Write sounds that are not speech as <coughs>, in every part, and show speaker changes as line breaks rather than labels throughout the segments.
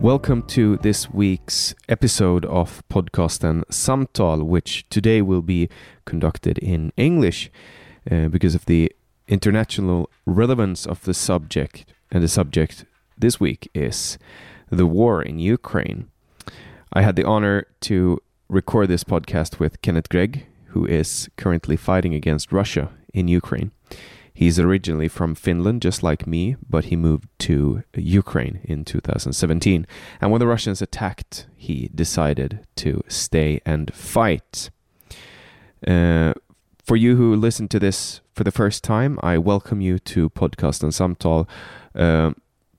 Welcome to this week's episode of Podcasten Samtal, which today will be conducted in English uh, because of the international relevance of the subject. And the subject this week is the war in Ukraine. I had the honor to record this podcast with Kenneth Gregg, who is currently fighting against Russia in Ukraine. He's originally from Finland, just like me, but he moved to Ukraine in 2017. And when the Russians attacked, he decided to stay and fight. Uh, for you who listen to this for the first time, I welcome you to Podcasten Samtal. Uh,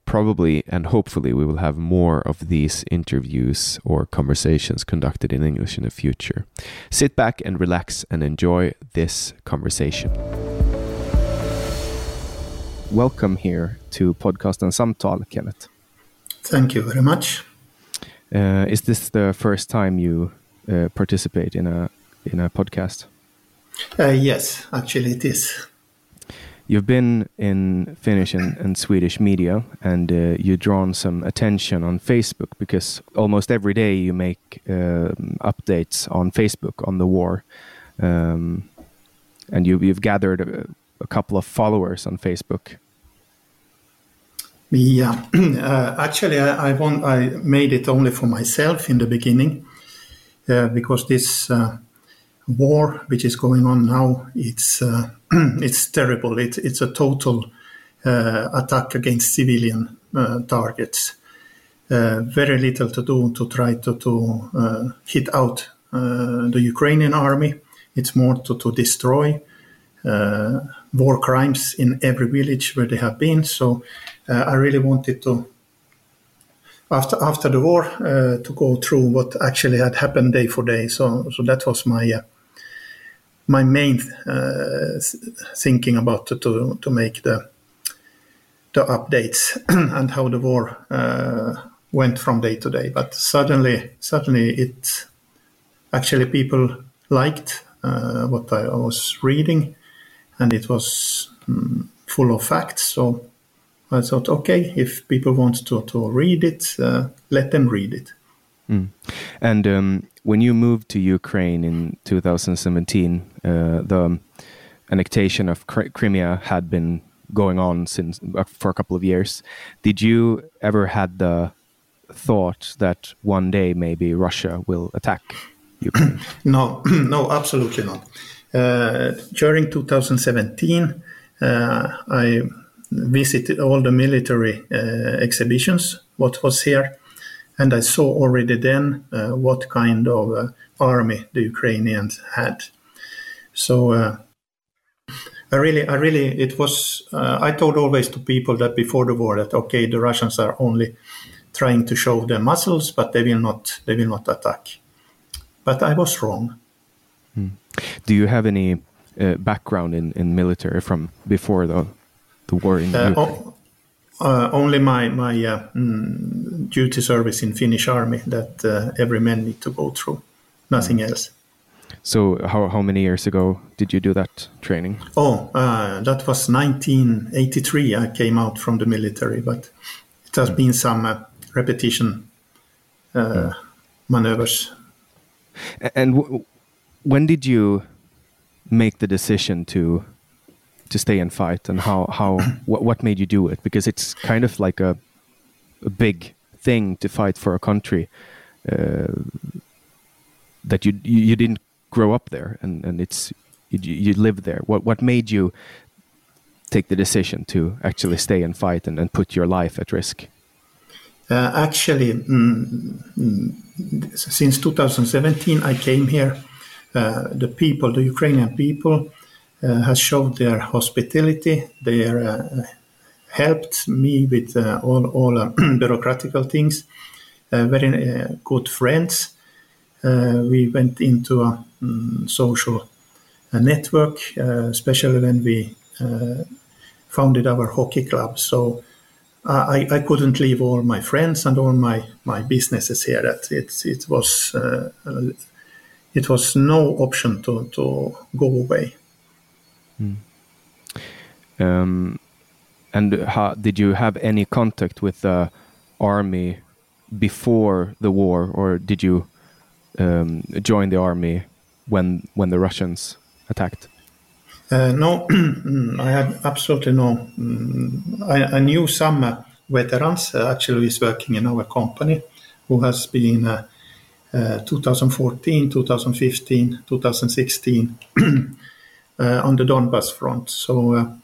probably and hopefully we will have more of these interviews or conversations conducted in English in the future. Sit back and relax and enjoy this conversation welcome here to Podcasten Samtal, Kenneth.
Thank you very much.
Uh, is this the first time you uh, participate in a in a podcast?
Uh, yes, actually, it is.
You've been in Finnish and, and Swedish media, and uh, you've drawn some attention on Facebook because almost every day you make um, updates on Facebook on the war, um, and you, have gathered a, a couple of followers on Facebook.
Yeah, <clears throat> uh, actually, I, I, want, I made it only for myself in the beginning uh, because this uh, war, which is going on now, it's uh, <clears throat> it's terrible. It, it's a total uh, attack against civilian uh, targets. very little to do to try to, to hit out the Ukrainian army. It's more to, to destroy war crimes in every village where they have been. So I really wanted to, after after the war, uh, to go through what actually had happened day for day. So so that was my uh, my main thinking about to, to, make the the updates <clears throat> and how the war went from day to day. But suddenly, suddenly, it actually people liked uh, what I was reading, and it was um, full of facts. So I thought, okay, if people want to, to read it, uh, let them read it.
Mm. And um, when you moved to Ukraine in 2017, uh, the annexation of Crimea had been going on since uh, for a couple of years. Did you ever had the thought that one day maybe Russia will attack Ukraine? <clears throat>
no, <clears throat> no, absolutely not. Uh, during 2017, uh, I visited all the military uh, exhibitions, what was here, and I saw already then uh, what kind of uh, army the Ukrainians had. So I really, I really, it was. I told always to people that before the war that okay, the Russians are only trying to show their muscles, but they will not, they will not attack. but I was wrong.
Hmm. Do you have any uh, background in, in military from before the the war in uh,
oh, uh, only my my uh, mm, duty service in Finnish army that every man need to go through. Nothing mm. else.
So how how many years ago did you do that training?
Oh, uh, that was 1983. I came out from the military, but it has mm. been some repetition mm. maneuvers.
And when did you make the decision to to stay and fight and how how <clears throat> what, what made you do it? Because it's kind of like a, a big thing to fight for a country uh, that you, you, didn't grow up there and and it's you, you live there. What what made you take the decision to actually stay and fight and, and put your life at risk?
Uh, actually mm, mm, since 2017 i came here uh, the people the ukrainian people has showed their hospitality. They uh, helped me with uh, all all <clears throat> bureaucratic things. very good friends. we went into a um, social network, especially when we founded our hockey club. So I, I, couldn't leave all my friends and all my, my businesses here. That it it was uh, it was no option to, to go away. Mm.
Um, and how, did you have any contact with the army before the war, or did you um, join the army when when the Russians attacked?
Uh, no, <clears throat> I had absolutely no. Mm, I, I, knew some uh, veterans. Uh, actually, is working in our company, who has been uh, uh, 2014, 2015, 2016 Uh, <clears throat> on the Donbas front. So, uh,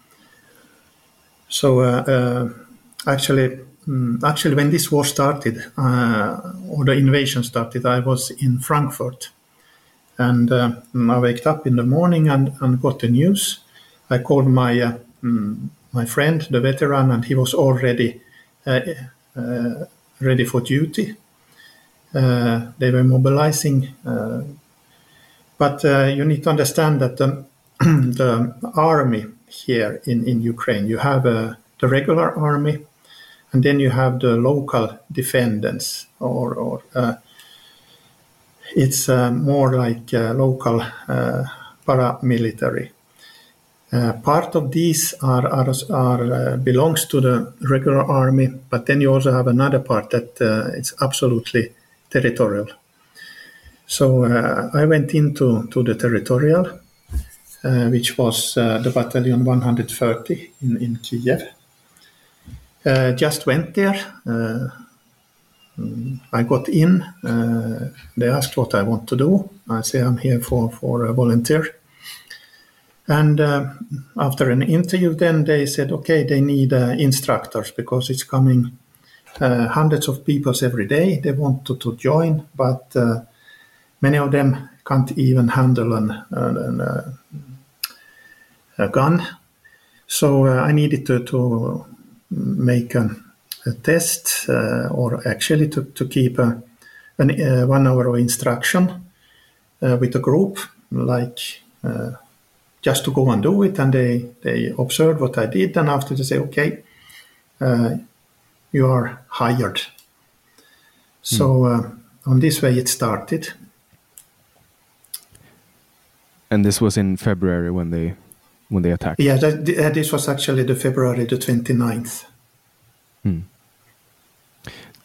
so uh, actually, um, actually, when this war started or the invasion started, I was in Frankfurt, and I waked up in the morning and, and got the news. I called my um, my friend, the veteran, and he was already ready for duty. Uh, they were mobilizing. Uh, but uh, you need to understand that um, <clears throat> the army here in, in Ukraine. You have uh, the regular army, and then you have the local defendants, or, or uh, it's uh, more like uh, local uh, paramilitary. Uh, part of these are, are, are belongs to the regular army, but then you also have another part that it's absolutely territorial. So I went into to the territorial uh, which was uh, the battalion 130 in, in Kiev. Uh, just went there. Mm, I got in. they asked what I want to do. I say I'm here for, for a volunteer. And uh, after an interview, then they said, okay, they need uh, instructors because it's coming uh, hundreds of people every day. They want to, to join, but many of them can't even handle an, an, an a gun. So uh, I needed to, to make a, a test uh, or actually to, to keep a, an, uh, one hour of instruction with a group, like just to go and do it. And they, they observed what I did. And after they say, okay, you are hired. So uh, on this way it started.
And this was in February when they when they attacked.
Yeah, that, uh, this was actually the February the 29th. Hmm.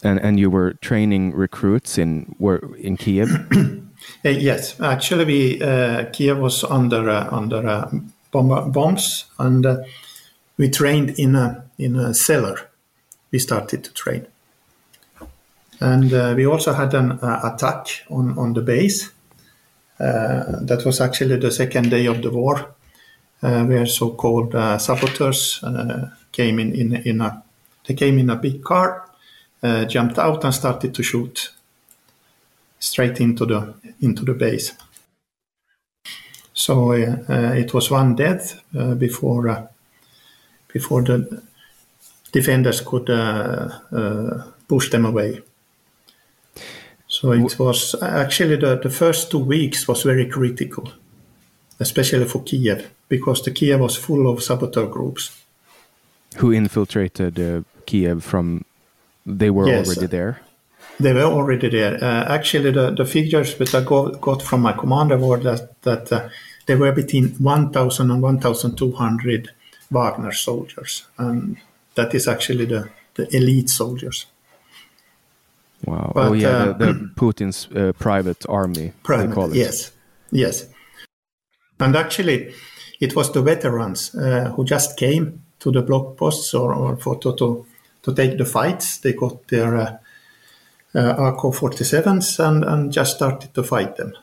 And and you were training recruits in were in Kiev. <clears throat>
uh, yes, actually, we uh, Kiev was under uh, under uh, bomb, bombs, and uh, we trained in a in a cellar. We started to train, and we also had an attack on on the base. that was actually the second day of the war uh, Uh, where so-called uh, saboteurs uh, came in, in, in a they came in a big car, uh, jumped out and started to shoot straight into the into the base. So uh, it was one death before before the defenders could push them away. So it was actually the, the first two weeks was very critical, especially for Kiev, because the Kiev was full of saboteur groups.
Who infiltrated uh, Kiev from? They were yes, already there.
They were already there. Uh, actually, the, the figures that I got, got from my commander were that that uh, there were between 1,000 and 1,200 Wagner soldiers, and that is actually the, the elite soldiers.
Wow! But, oh yeah, uh, the, the <clears throat> Putin's uh, private army. Private,
yes, yes. And actually, it was the veterans uh, who just came to the block posts or, or for to, to, to take the fights. They got their uh, uh, AK-47s and, and just started to fight them.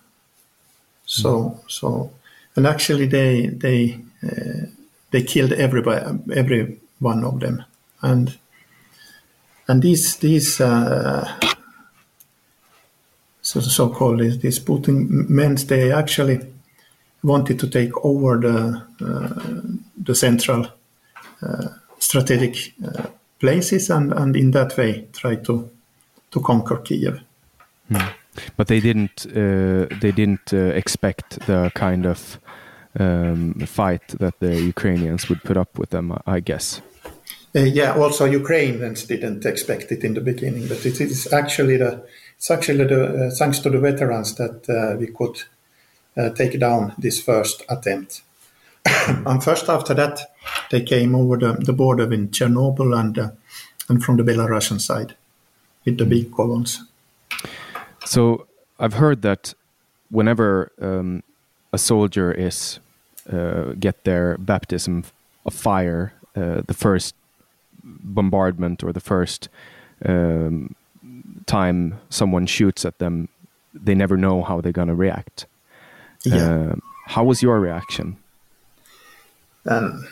So mm. so, and actually they they uh, they killed everybody, every one of them, and and these these uh, so so-called these Putin men they actually wanted to take over the uh, the central uh, strategic uh, places and and in that way try to to conquer Kiev.
Hmm. But they didn't they didn't uh, expect the kind of um, fight that the Ukrainians would put up with them, I guess.
Uh, yeah, also Ukrainians didn't expect it in the beginning, but it is actually the it's actually the uh, thanks to the veterans that uh, we could take down this first attempt. <coughs> and first after that, they came over the, the border in Chernobyl and uh, and from the Belarusian side with the big columns.
So I've heard that whenever um, a soldier is uh, get their baptism of fire, uh, the first bombardment or the first um, time someone shoots at them, they never know how they're gonna react. Yeah. Uh, how was your reaction?
Um,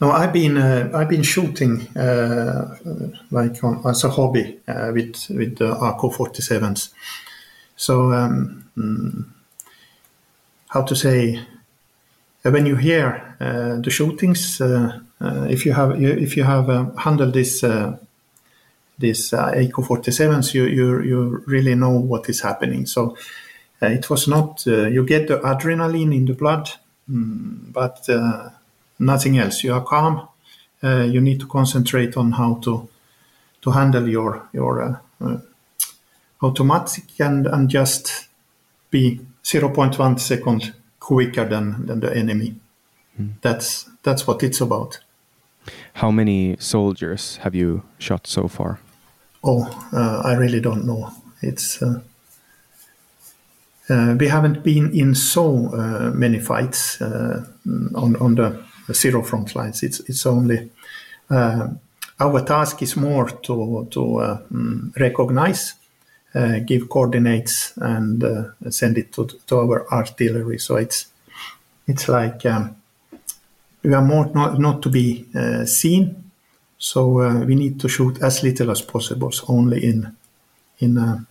no, I've been uh, I've been shooting uh, like on, as a hobby uh, with with the AK-47s. So um, mm, how to say when you hear uh, the shootings, uh, uh, if you have if you have handled this these AK-47s, you, you you really know what is happening. So it was not you get the adrenaline in the blood, mm, but nothing else. You are calm. Uh, you need to concentrate on how to to handle your your uh, uh, automatic and and just be 0.1 second quicker than than the enemy. Mm. That's that's what it's about.
How many soldiers have you shot so far?
Oh, uh, I really don't know. It's uh, uh, we haven't been in so many fights on on the zero front lines. It's it's only uh, our task is more to to uh, mm, recognize, uh, give coordinates, and send it to to our artillery. So it's it's like um, we are more not, not to be seen. So we need to shoot as little as possible, so only in in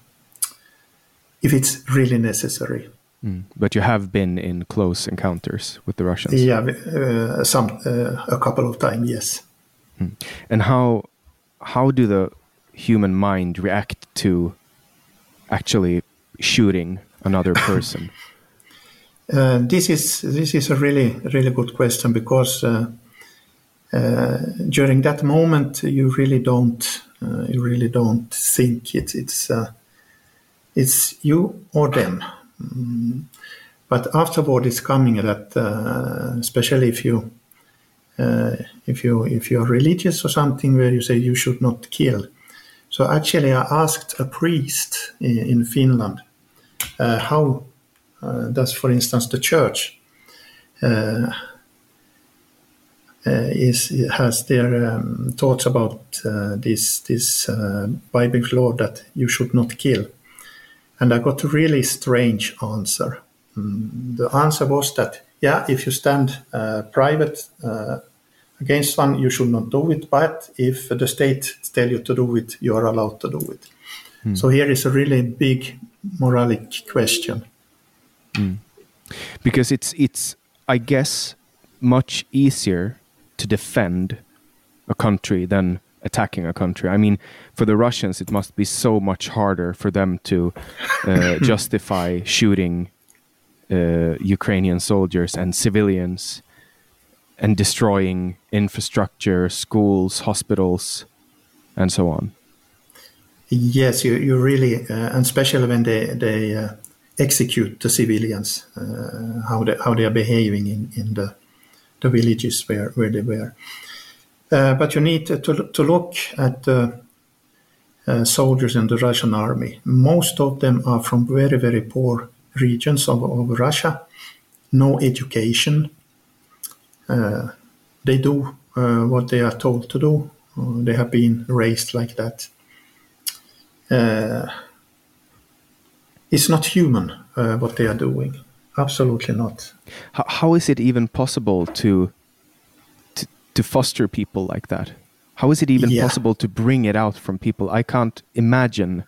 if it's really necessary.
Mm. But you have been in close encounters with the Russians.
Yeah, uh, some uh, a couple of times, yes.
Mm. And how how do the human mind react to actually shooting another <laughs> person?
uh, this is this is a really really good question because uh, uh, during that moment you really don't uh, you really don't think it, it's it's you or them Mm. But afterward, it's coming that, uh, especially if you uh, if you if you are religious or something, where you say you should not kill. So actually, I asked a priest in, in Finland uh, how uh, does, for instance, the church uh, uh, is has their um, thoughts about this this Bible law that you should not kill. And I got a really strange answer. Mm, the answer was that, yeah, if you stand uh, private uh, against one, you should not do it. But if the state tell you to do it, you are allowed to do it. Mm. So here is a really big moralic question.
Mm. Because it's it's I guess much easier to defend a country than attacking a country. I mean, for the Russians, it must be so much harder for them to uh, <laughs> justify shooting uh, Ukrainian soldiers and civilians and destroying infrastructure, schools, hospitals, and so on.
Yes, you, you really, uh, and especially when they they uh, execute the civilians, uh, how they how they are behaving in, in the the villages where where they were. Uh, but you need to to look at the uh, soldiers in the Russian army. Most of them are from very very poor regions of, of Russia, no education. Uh, they do what they are told to do. they have been raised like that uh, it's not human uh, what they are doing. Absolutely not.
How, how is it even possible to, to, foster people like that? How is it even yeah. possible to bring it out from people? I can't imagine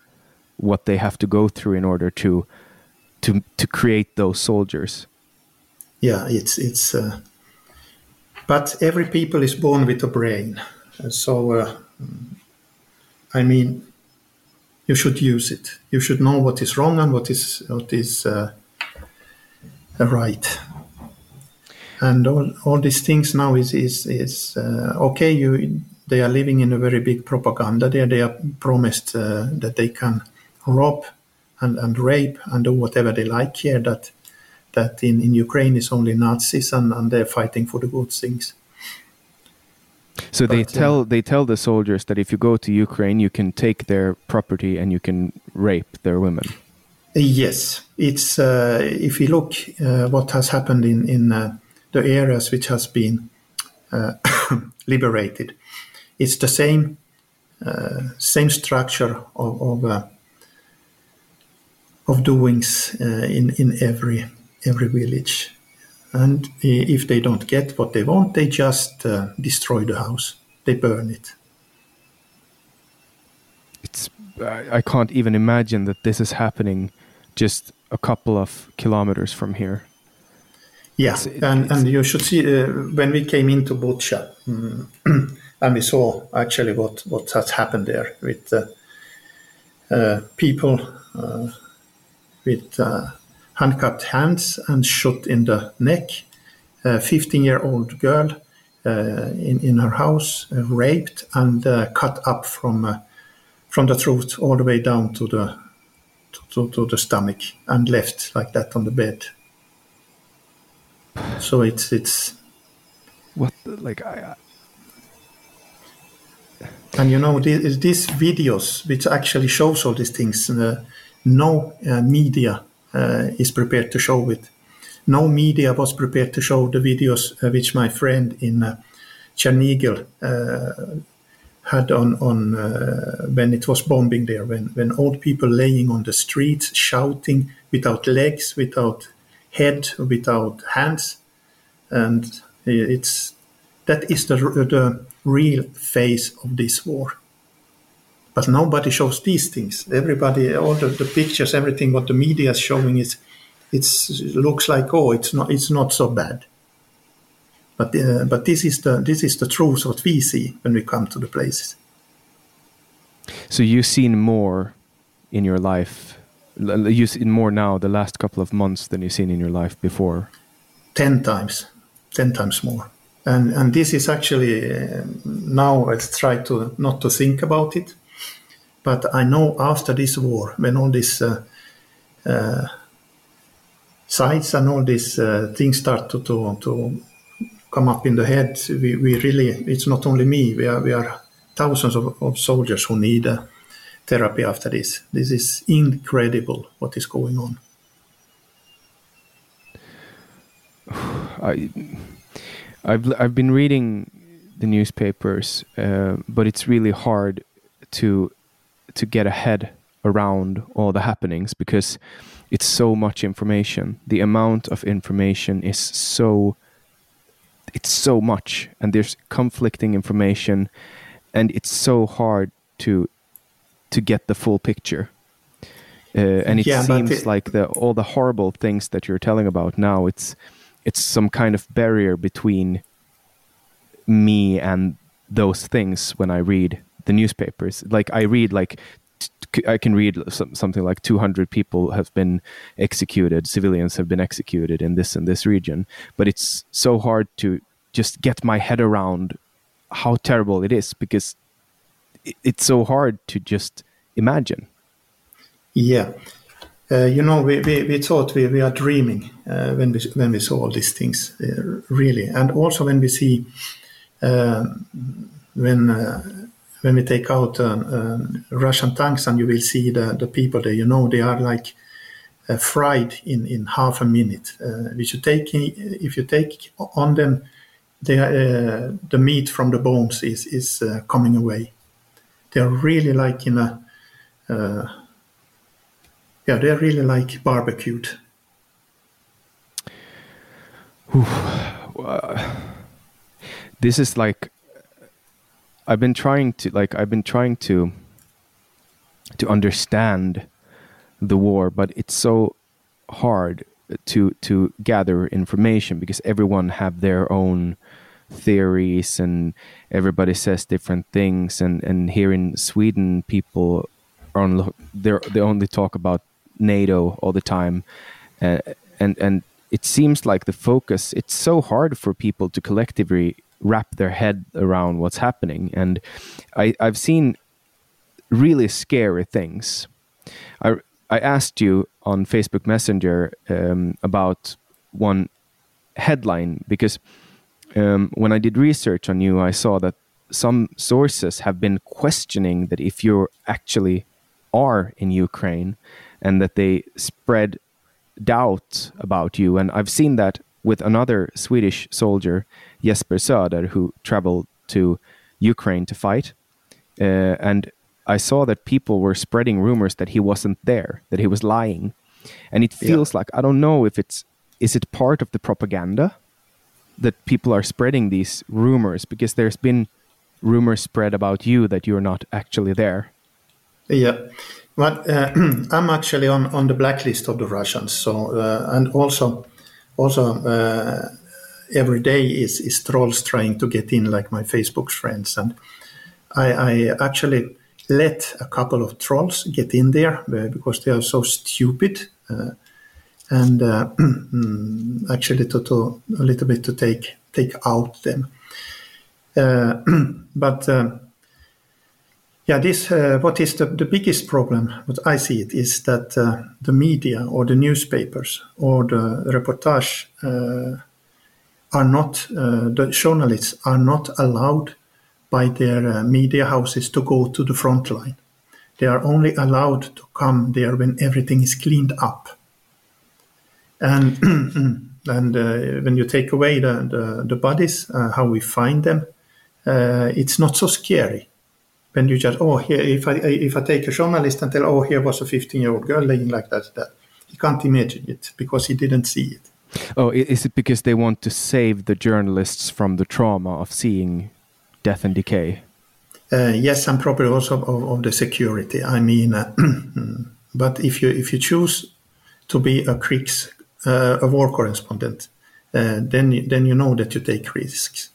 what they have to go through in order to to to create those soldiers.
Yeah, it's it's. Uh, but every people is born with a brain, so uh, I mean, you should use it. You should know what is wrong and what is what is uh, right. And all, all these things now is is is uh, okay. You they are living in a very big propaganda. There they are promised uh, that they can rob and, and rape and do whatever they like here. That that in, in Ukraine is only Nazis and, and they're fighting for the good things.
So but, they tell they tell the soldiers that if you go to Ukraine, you can take their property and you can rape their women.
Yes, it's uh, if you look uh, what has happened in in uh, the areas which has been uh, <coughs> liberated, it's the same uh, same structure of of, uh, of doings in in every every village. And if they don't get what they want, they just destroy the house. They burn it.
It's I can't even imagine that this is happening just a couple of kilometers from here.
Yeah, it's, and, and you should see uh, when we came into Bucha, um, <clears throat> and we saw actually what, what has happened there with uh, uh, people uh, with uh, handcuffed hands and shot in the neck. A 15 year old girl uh, in, in her house, uh, raped and uh, cut up from, uh, from the throat all the way down to the, to, to the stomach and left like that on the bed. So it's, it's,
what like I,
and you know these, these videos which actually shows all these things uh, no uh, media uh, is prepared to show it. No media was prepared to show the videos uh, which my friend in uh, Chernihiv had on on uh, when it was bombing there when when old people laying on the streets shouting without legs without head without hands and it's that is the the real face of this war but nobody shows these things. Everybody, all the, the pictures, everything what the media is showing is, it's it looks like oh, it's not it's not so bad. But uh, but this is the this is the truth what we see when we come to the places.
So you've seen more in your life. You've seen more now the last couple of months than you've seen in your life before.
Ten times, ten times more. And and this is actually uh, now let's try to not to think about it but I know after this war, when all these uh, uh, and all these uh, things start to, to, to come up in the head, we, we really, it's not only me, we are, we are thousands of, of soldiers who need uh, therapy after this. This is incredible what is going on. <sighs>
I, I've I've been reading the newspapers, uh, but it's really hard to to get ahead around all the happenings because it's so much information. The amount of information is so it's so much and there's conflicting information and it's so hard to to get the full picture. Uh, and it yeah, seems it, like the all the horrible things that you're telling about now it's it's some kind of barrier between me and those things when I read the newspapers. Like I read like I can read something like 200 people have been executed, civilians have been executed in this and this region, but it's so hard to just get my head around how terrible it is because it's so hard to just imagine.
Yeah. Uh, you know, we, we, we thought we, we are dreaming uh, when we when we saw all these things, uh, really, and also when we see uh, when uh, when we take out uh, Russian tanks and you will see the, the people there, you know, they are like fried in, in half a minute. if you take if you take on them, they, the meat from the bones is is coming away. They are really like in a uh, yeah, they're really like barbecued.
this is like I've been trying to like I've been trying to to understand the war, but it's so hard to to gather information because everyone have their own theories and everybody says different things and and here in Sweden people are on they they only talk about NATO all the time, uh, and and it seems like the focus. It's so hard for people to collectively wrap their head around what's happening, and I, I've seen really scary things. I I asked you on Facebook Messenger um, about one headline because um, when I did research on you, I saw that some sources have been questioning that if you actually are in Ukraine, and that they spread doubt about you. And I've seen that with another Swedish soldier, Jesper Söder, who traveled to Ukraine to fight. Uh, and I saw that people were spreading rumors that he wasn't there, that he was lying. And it feels yeah. like I don't know if it's is it part of the propaganda that people are spreading these rumors because there's been rumors spread about you that you're not actually there.
Yeah, but uh, <clears throat> I'm actually on, on the blacklist of the Russians. So uh, and also also uh, every day is is trolls trying to get in, like my Facebook friends, and I, I actually let a couple of trolls get in there uh, because they are so stupid. Uh, and uh, <clears throat> actually, to, to a little bit to take take out them, <clears throat> but yeah, this uh, what is the, the biggest problem? What I see it is that uh, the media or the newspapers or the reportage uh, are not uh, the journalists are not allowed by their uh, media houses to go to the front line. They are only allowed to come there when everything is cleaned up. And <clears throat> and uh, when you take away the the, the bodies, how we find them, it's not so scary when you just oh here if I if I take a journalist and tell oh here was a 15 year old girl laying like that that he can't imagine it because he didn't see it.
Oh, is it because they want to save the journalists from the trauma of seeing death and decay?
Uh, yes, and probably also of, of the security. I mean, uh, <clears throat> but if you if you choose to be a uh, a war correspondent, uh, then then you know that you take risks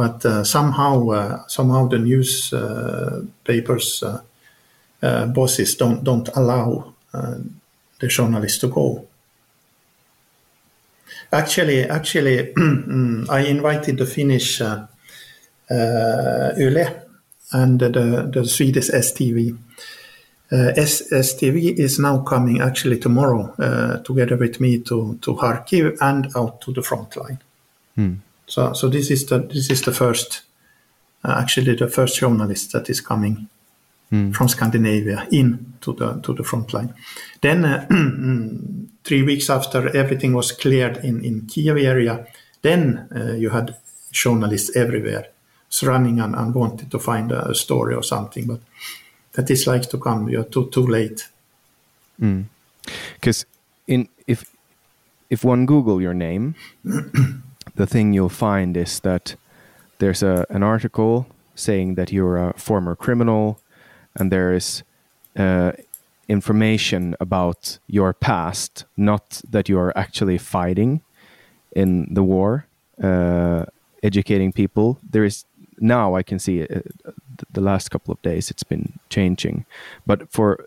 but uh, somehow uh, somehow the newspapers uh, bosses don't don't allow the journalists to go. Actually, actually, <clears throat> I invited the Finnish uh, Yle and the, the Swedish STV. Uh, STV is now coming actually tomorrow uh, together with me to, to Kharkiv and out to the front line. Hmm. So, so this is the this is the first, uh, actually the first journalist that is coming mm. from Scandinavia in to the to the front line. Then uh, <clears throat> three weeks after everything was cleared in in Kiev area, then uh, you had journalists everywhere running and, and wanted to find a, a, story or something, but that is like to come. You're too too late.
Because hmm. in if if one Google your name. <clears throat> the thing you'll find is that there's a, an article saying that you're a former criminal, and there is uh, information about your past, not that you are actually fighting in the war, uh, educating people. There is now I can see it, uh, the last couple of days it's been changing. But for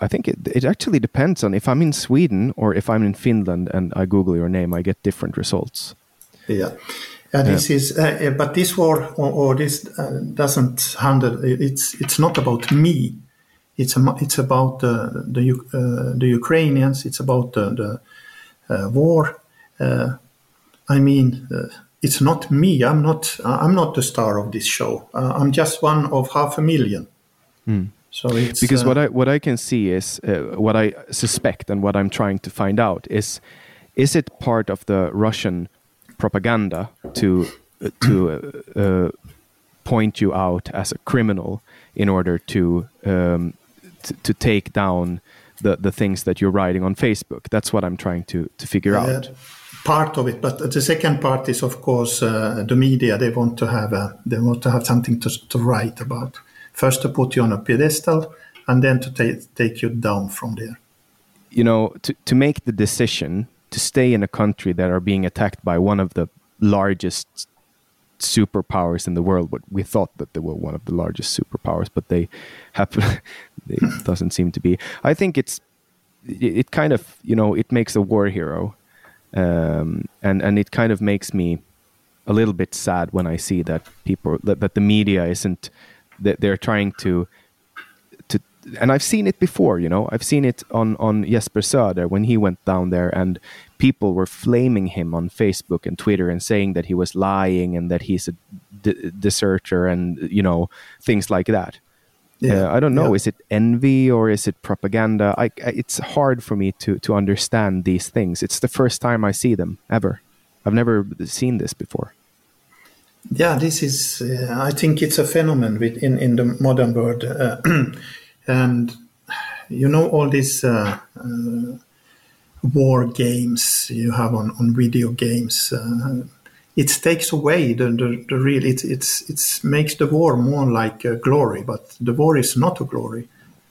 I think it, it actually depends on if I'm in Sweden or if I'm in Finland and I Google your name, I get different results.
Yeah. Uh, this yeah. is, uh, but this war or, or this uh, doesn't handle. It's it's not about me. It's a, it's about the the, uh, the Ukrainians. It's about the, the uh, war. Uh, I mean, it's not me. I'm not. I'm not the star of this show. I'm just one of half a million.
Mm. So because what I what I can see is what I suspect and what I'm trying to find out is is it part of the Russian propaganda to to uh, uh, point you out as a criminal in order to um, to take down the the things that you're writing on Facebook. That's what I'm trying to to figure uh, out.
Part of it, but the second part is, of course, uh, the media. They want to have a, they want to have something to to write about. First, to put you on a pedestal, and then to take take you down from there.
You know, to to make the decision to stay in a country that are being attacked by one of the largest superpowers in the world. But we thought that they were one of the largest superpowers, but they happen. it <laughs> doesn't seem to be. I think it's it, it, kind of you know it makes a war hero, um, and and it kind of makes me a little bit sad when I see that people that, that the media isn't that they're trying to to and I've seen it before, you know. I've seen it on on Jesper Söder when he went down there, and people were flaming him on Facebook and Twitter and saying that he was lying and that he's a deserter and you know things like that. Yeah, uh, I don't know. Yeah. Is it envy or is it propaganda? I, it's hard for me to to understand these things. It's the first time I see them ever. I've never seen this before.
Yeah, this is. Uh, I think it's a phenomenon in in the modern world. Uh, <clears throat> and you know all these uh, uh, war games you have on, on video games uh, it takes away the, the, the real it it's it's makes the war more like a glory but the war is not a glory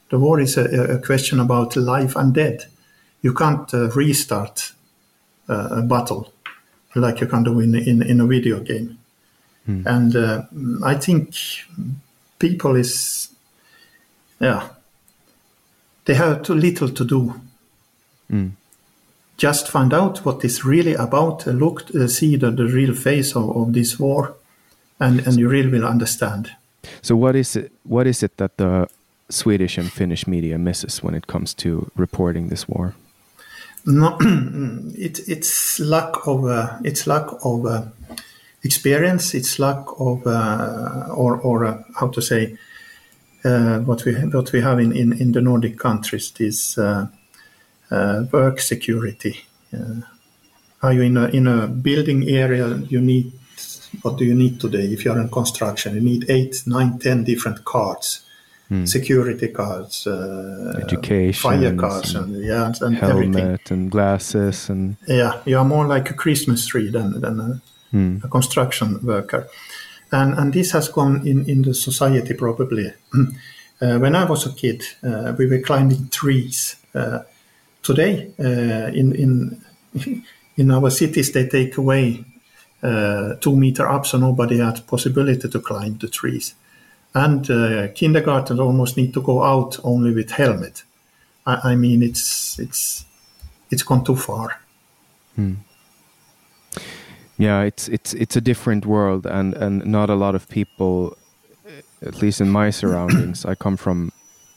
the war is a, a question about life and death you can't uh, restart uh, a battle like you can do in in, in a video game mm. and uh, i think people is yeah, they have too little to do. Mm. Just find out what it's really about. Look, uh, see the, the real face of, of this war, and, and you really will understand.
So, what is it? What is it that the Swedish and Finnish media misses when it comes to reporting this war?
No, <clears throat> it, it's lack of uh, it's lack of uh, experience. It's lack of uh, or or uh, how to say uh, what we what we have in, in, in the Nordic countries is uh, work security. are you in a in a building area? You need what do you need today? If you are in construction, you need eight, nine, ten different cards. Hmm. security cards, uh,
education,
fire cards, and, and yeah, and
helmet
everything.
and glasses, and
yeah, you are more like a Christmas tree than than a, hmm. a construction worker and and this has gone in in the society probably. <clears throat> Uh, when I was a kid, uh, we were climbing trees. Today, uh, in in <laughs> in our cities, they take away uh, two meter up, so nobody has possibility to climb the trees. And uh, kindergarten almost need to go out only with helmet. I, I mean, it's it's it's gone too far. Hmm
yeah it's it's it's a different world and and not a lot of people at least in my surroundings i come from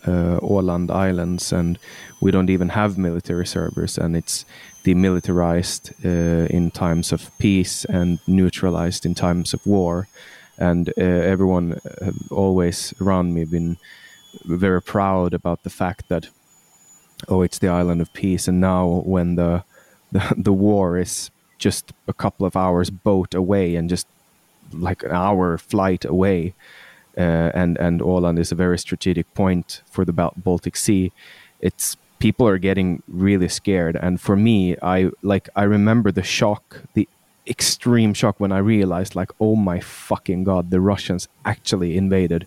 uh, Åland Islands, and we don't even have military servers, and it's demilitarized uh, in times of peace and neutralized in times of war. And uh, everyone always around me been very proud about the fact that, oh, it's the island of peace. And now, when the the, <laughs> the war is just a couple of hours boat away and just like an hour flight away. Uh, and and Åland is a very strategic point for the Baltic Sea. It's people are getting really scared, and for me, I like I remember the shock, the extreme shock when I realized like, oh my fucking god, the Russians actually invaded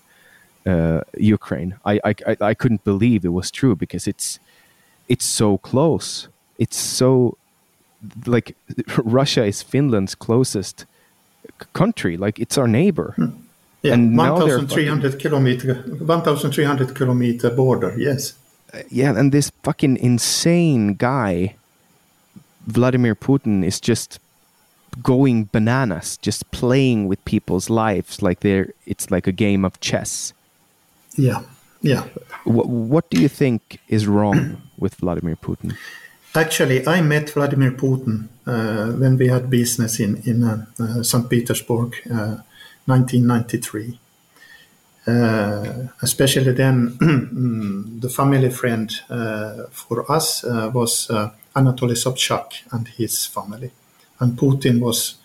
uh, Ukraine. I, I I couldn't believe it was true because it's it's so close. It's so like <laughs> Russia is Finland's closest country. Like it's our neighbor. Hmm.
Yeah,
And now they're
1,300 kilometer, 1,300 kilometer border. Yes.
yeah, and this fucking insane guy, Vladimir Putin, is just going bananas, just playing with people's lives like they're it's like a game of chess.
Yeah. Yeah.
What, what do you think is wrong <clears throat> with Vladimir Putin?
Actually, I met Vladimir Putin uh, when we had business in in uh, uh, St. Petersburg, uh, 1993. Uh, especially then, <clears throat> mm, the family friend uh, for us uh, was uh, Anatoly Sobchak and his family, and Putin was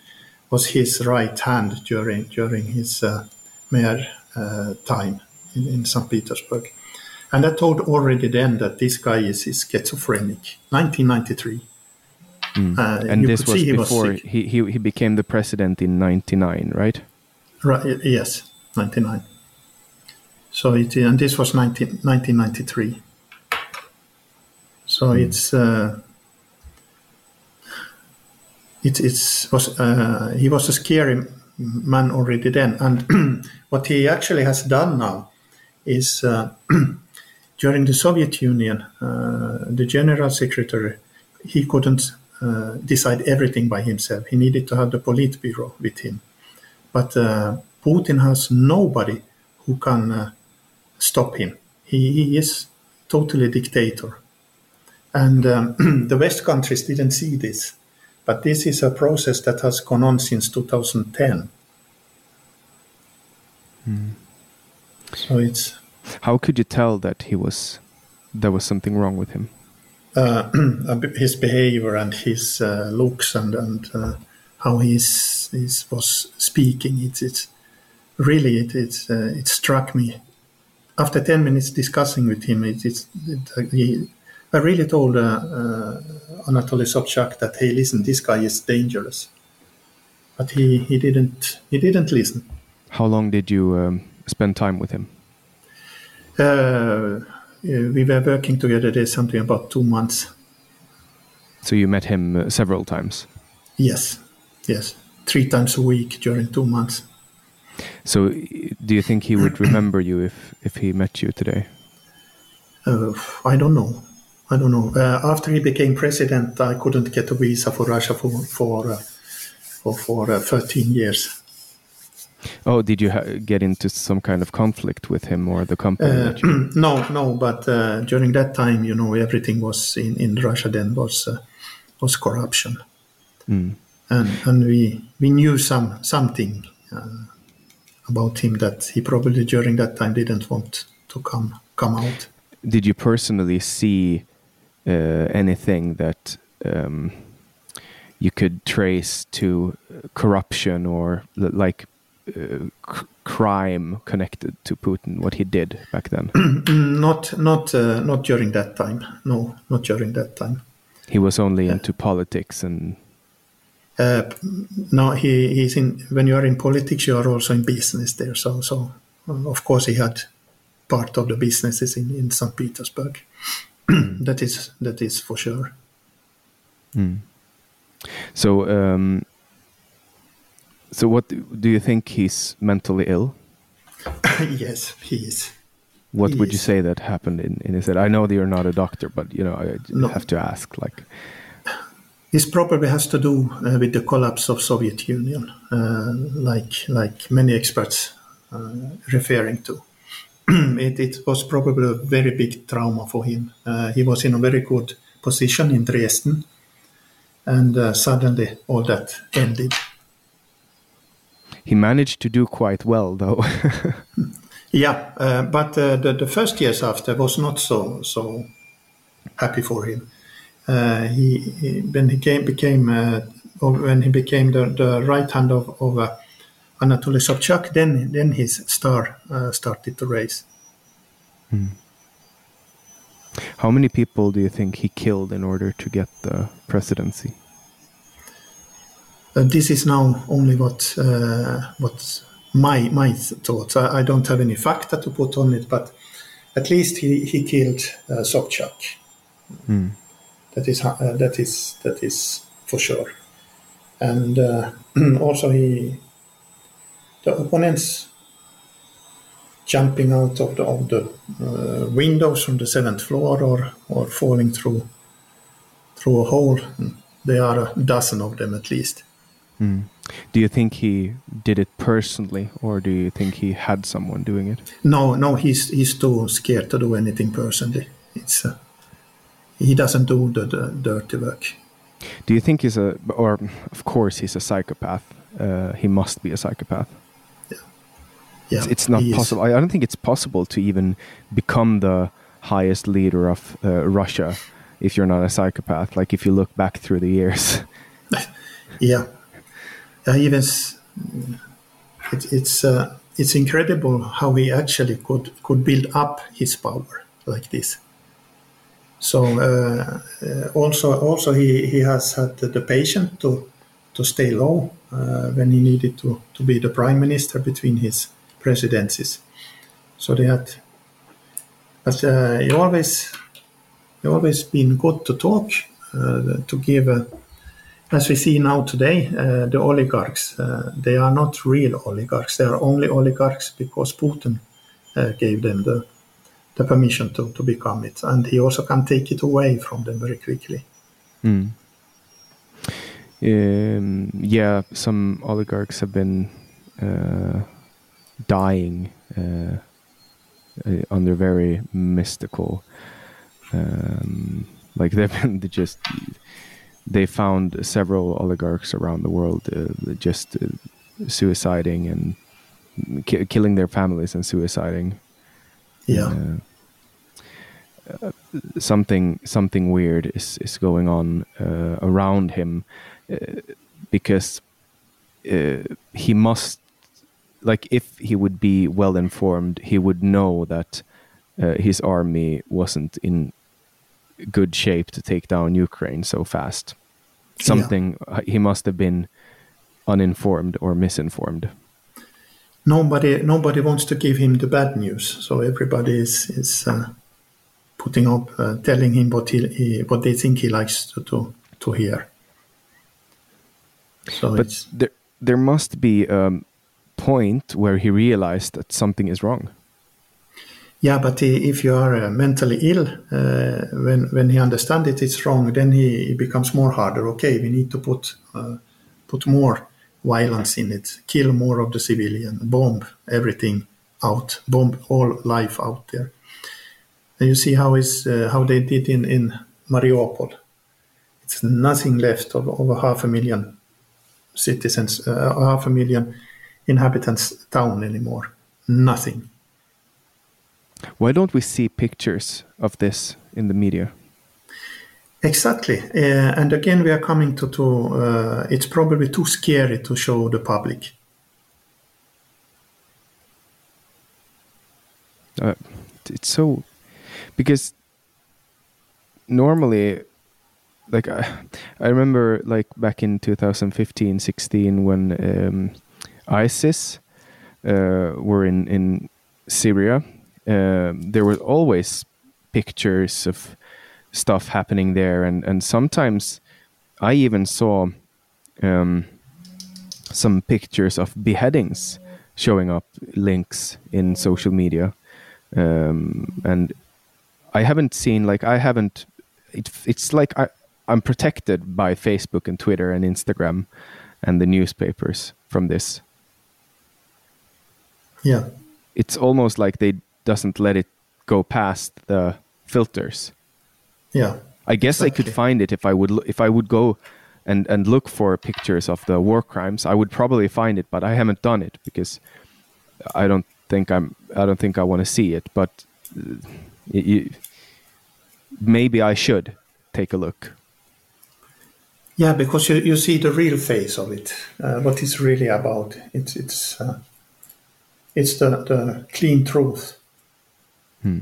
was his right hand during during his uh, mayor uh, time in, in St. Petersburg. And I told already then that this guy is, is schizophrenic. 1993. Uh,
And this was before
sick.
he, he he became the president in '99, right?
Right, yes, 99. So it, and this was 19, 1993. So it's, uh, it, it's was, uh, he was a scary man already then. And <clears throat> what he actually has done now is uh, <clears throat> during the Soviet Union, uh, the general secretary, he couldn't uh, decide everything by himself. He needed to have the Politburo with him. But uh, Putin has nobody who can uh, stop him. He, he is totally dictator. And um, <clears throat> the West countries didn't see this. But this is a process that has gone on since 2010. So it's
How could you tell that he was there was something wrong with him?
uh, <clears throat> his behavior and his uh, looks and, and uh, how he's, he's was speaking. It's, it's really it it, uh, it struck me. After ten minutes discussing with him, it, it's it, he, I really told uh, uh, Anatoly Sobchak that hey, listen, this guy is dangerous, but he, he didn't he didn't listen.
How long did you um, spend time with him?
Uh, we were working together. There's something about two months.
So you met him uh, several times.
Yes, yes, three times a week during two months.
So do you think he would <clears throat> remember you if if he met you today?
Uh, I don't know. I don't know. Uh, after he became president, I couldn't get a visa for Russia for for uh, for, for uh, 13 years.
Oh, did you ha- get into some kind of conflict with him or the company?
Uh, <clears throat> no, no. But uh, during that time, you know, everything was in, in Russia. Then was uh, was corruption,
Mm.
And and we we knew some something uh, about him that he probably during that time didn't want to come come out.
Did you personally see uh, anything that um, you could trace to corruption or l- like uh, crime connected to Putin? What he did back then? <clears throat>
Not not uh, not during that time. No, not during that time.
he was only into politics and
Uh, no, he, he's in. When you are in politics, you are also in business there. So, so of course, he had part of the businesses in, in St. Petersburg. <clears throat> that is that is for sure.
so. Um, so, what do you think he's mentally ill? <coughs>
yes, he is.
What would you say that happened in, in his head? I know that you're not a doctor, but you know I
No.
have to ask. Like,
This probably has to do uh, with the collapse of Soviet Union, uh, like like many experts uh, referring to. <clears throat> it, it was probably a very big trauma for him. Uh, he was in a very good position in Dresden, and uh, suddenly all that ended.
he managed to do quite well, though. <laughs>
Yeah, uh, but uh, the, the first years after was not so so happy for him. Uh, he, he when he came became uh, when he became the, the right hand of, of uh, Anatoly Sobchak, then then his star uh, started to raise.
How many people do you think he killed in order to get the presidency?
Uh, this is now only what uh, what my my thoughts. I, I don't have any facta to put on it, but at least he he killed uh, Sobchak. That is uh, that is that is for sure, and uh, <clears throat> also he the opponents jumping out of the, of the uh, windows from the seventh floor or, or falling through through a hole. There are a dozen of them at least.
Mm. Do you think he did it personally, or do you think he had someone doing it?
No, no, he's he's too scared to do anything personally. It's uh, he doesn't do the, the, dirty work.
Do you think he's a, or of course he's a psychopath. Uh, he must be a psychopath.
Yeah, yeah.
It's, it's not possible. I, I, don't think it's possible to even become the highest leader of uh, Russia if you're not a psychopath. Like if you look back through the years. <laughs>
yeah, uh, even it, it's uh, it's incredible how he actually could could build up his power like this. So uh, uh also also he, he has had the patience to to stay low uh, when he needed to, to be the prime minister between his presidencies. So they had, but uh, he always he always been good to talk to give as we see now today, uh, the oligarchs, uh, they are not real oligarchs. They are only oligarchs because Putin uh, gave them the, the permission to, to become it. And he also can take it away from them very quickly.
Mm. Um, yeah, some oligarchs have been uh, dying uh, uh, under very mystical, um, like <laughs> they've been just they found several oligarchs around the world uh, just uh, suiciding and ki- killing their families and suiciding.
Yeah.
Uh, something something weird is is going on uh, around him uh, because uh, he must like if he would be well informed he would know that his army wasn't in good shape to take down Ukraine so fast. Something yeah. Uh, he must have been uninformed or misinformed.
Nobody, nobody wants to give him the bad news, so everybody is is uh, putting up, uh, telling him what he, he, what they think he likes to to, to hear.
So but there there must be a point where he realized that something is wrong.
Yeah, but if you are uh, mentally ill, uh, when when he understands it, it's wrong. Then he, he, becomes more harder. Okay, we need to put uh, put more violence in it, kill more of the civilian, bomb everything out, bomb all life out there. And you see how is uh, how they did in in Mariupol. It's nothing left of over half a million citizens, uh, half a million inhabitants town anymore. Nothing
why don't we see pictures of this in the media?
Exactly, uh, and again we are coming to to uh, it's probably too scary to show the public.
Uh, it's so because normally like I, I remember like back in 2015 16 when um, isis uh, were in in syria um, there were always pictures of stuff happening there, and and sometimes I even saw um, some pictures of beheadings showing up links in social media, um, and I haven't seen like I haven't. It, it's like I, I'm protected by Facebook and Twitter and Instagram and the newspapers from this.
Yeah,
it's almost like they doesn't let it go past the filters.
Yeah.
I guess exactly. I could find it if I would if I would go and and look for pictures of the war crimes. I would probably find it, but I haven't done it because I don't think I'm I don't think I want to see it. But it, uh, maybe I should take a look.
Yeah, because you, you see the real face of it, uh, what it's really about. It's it's uh, it's the, the clean truth.
Hmm.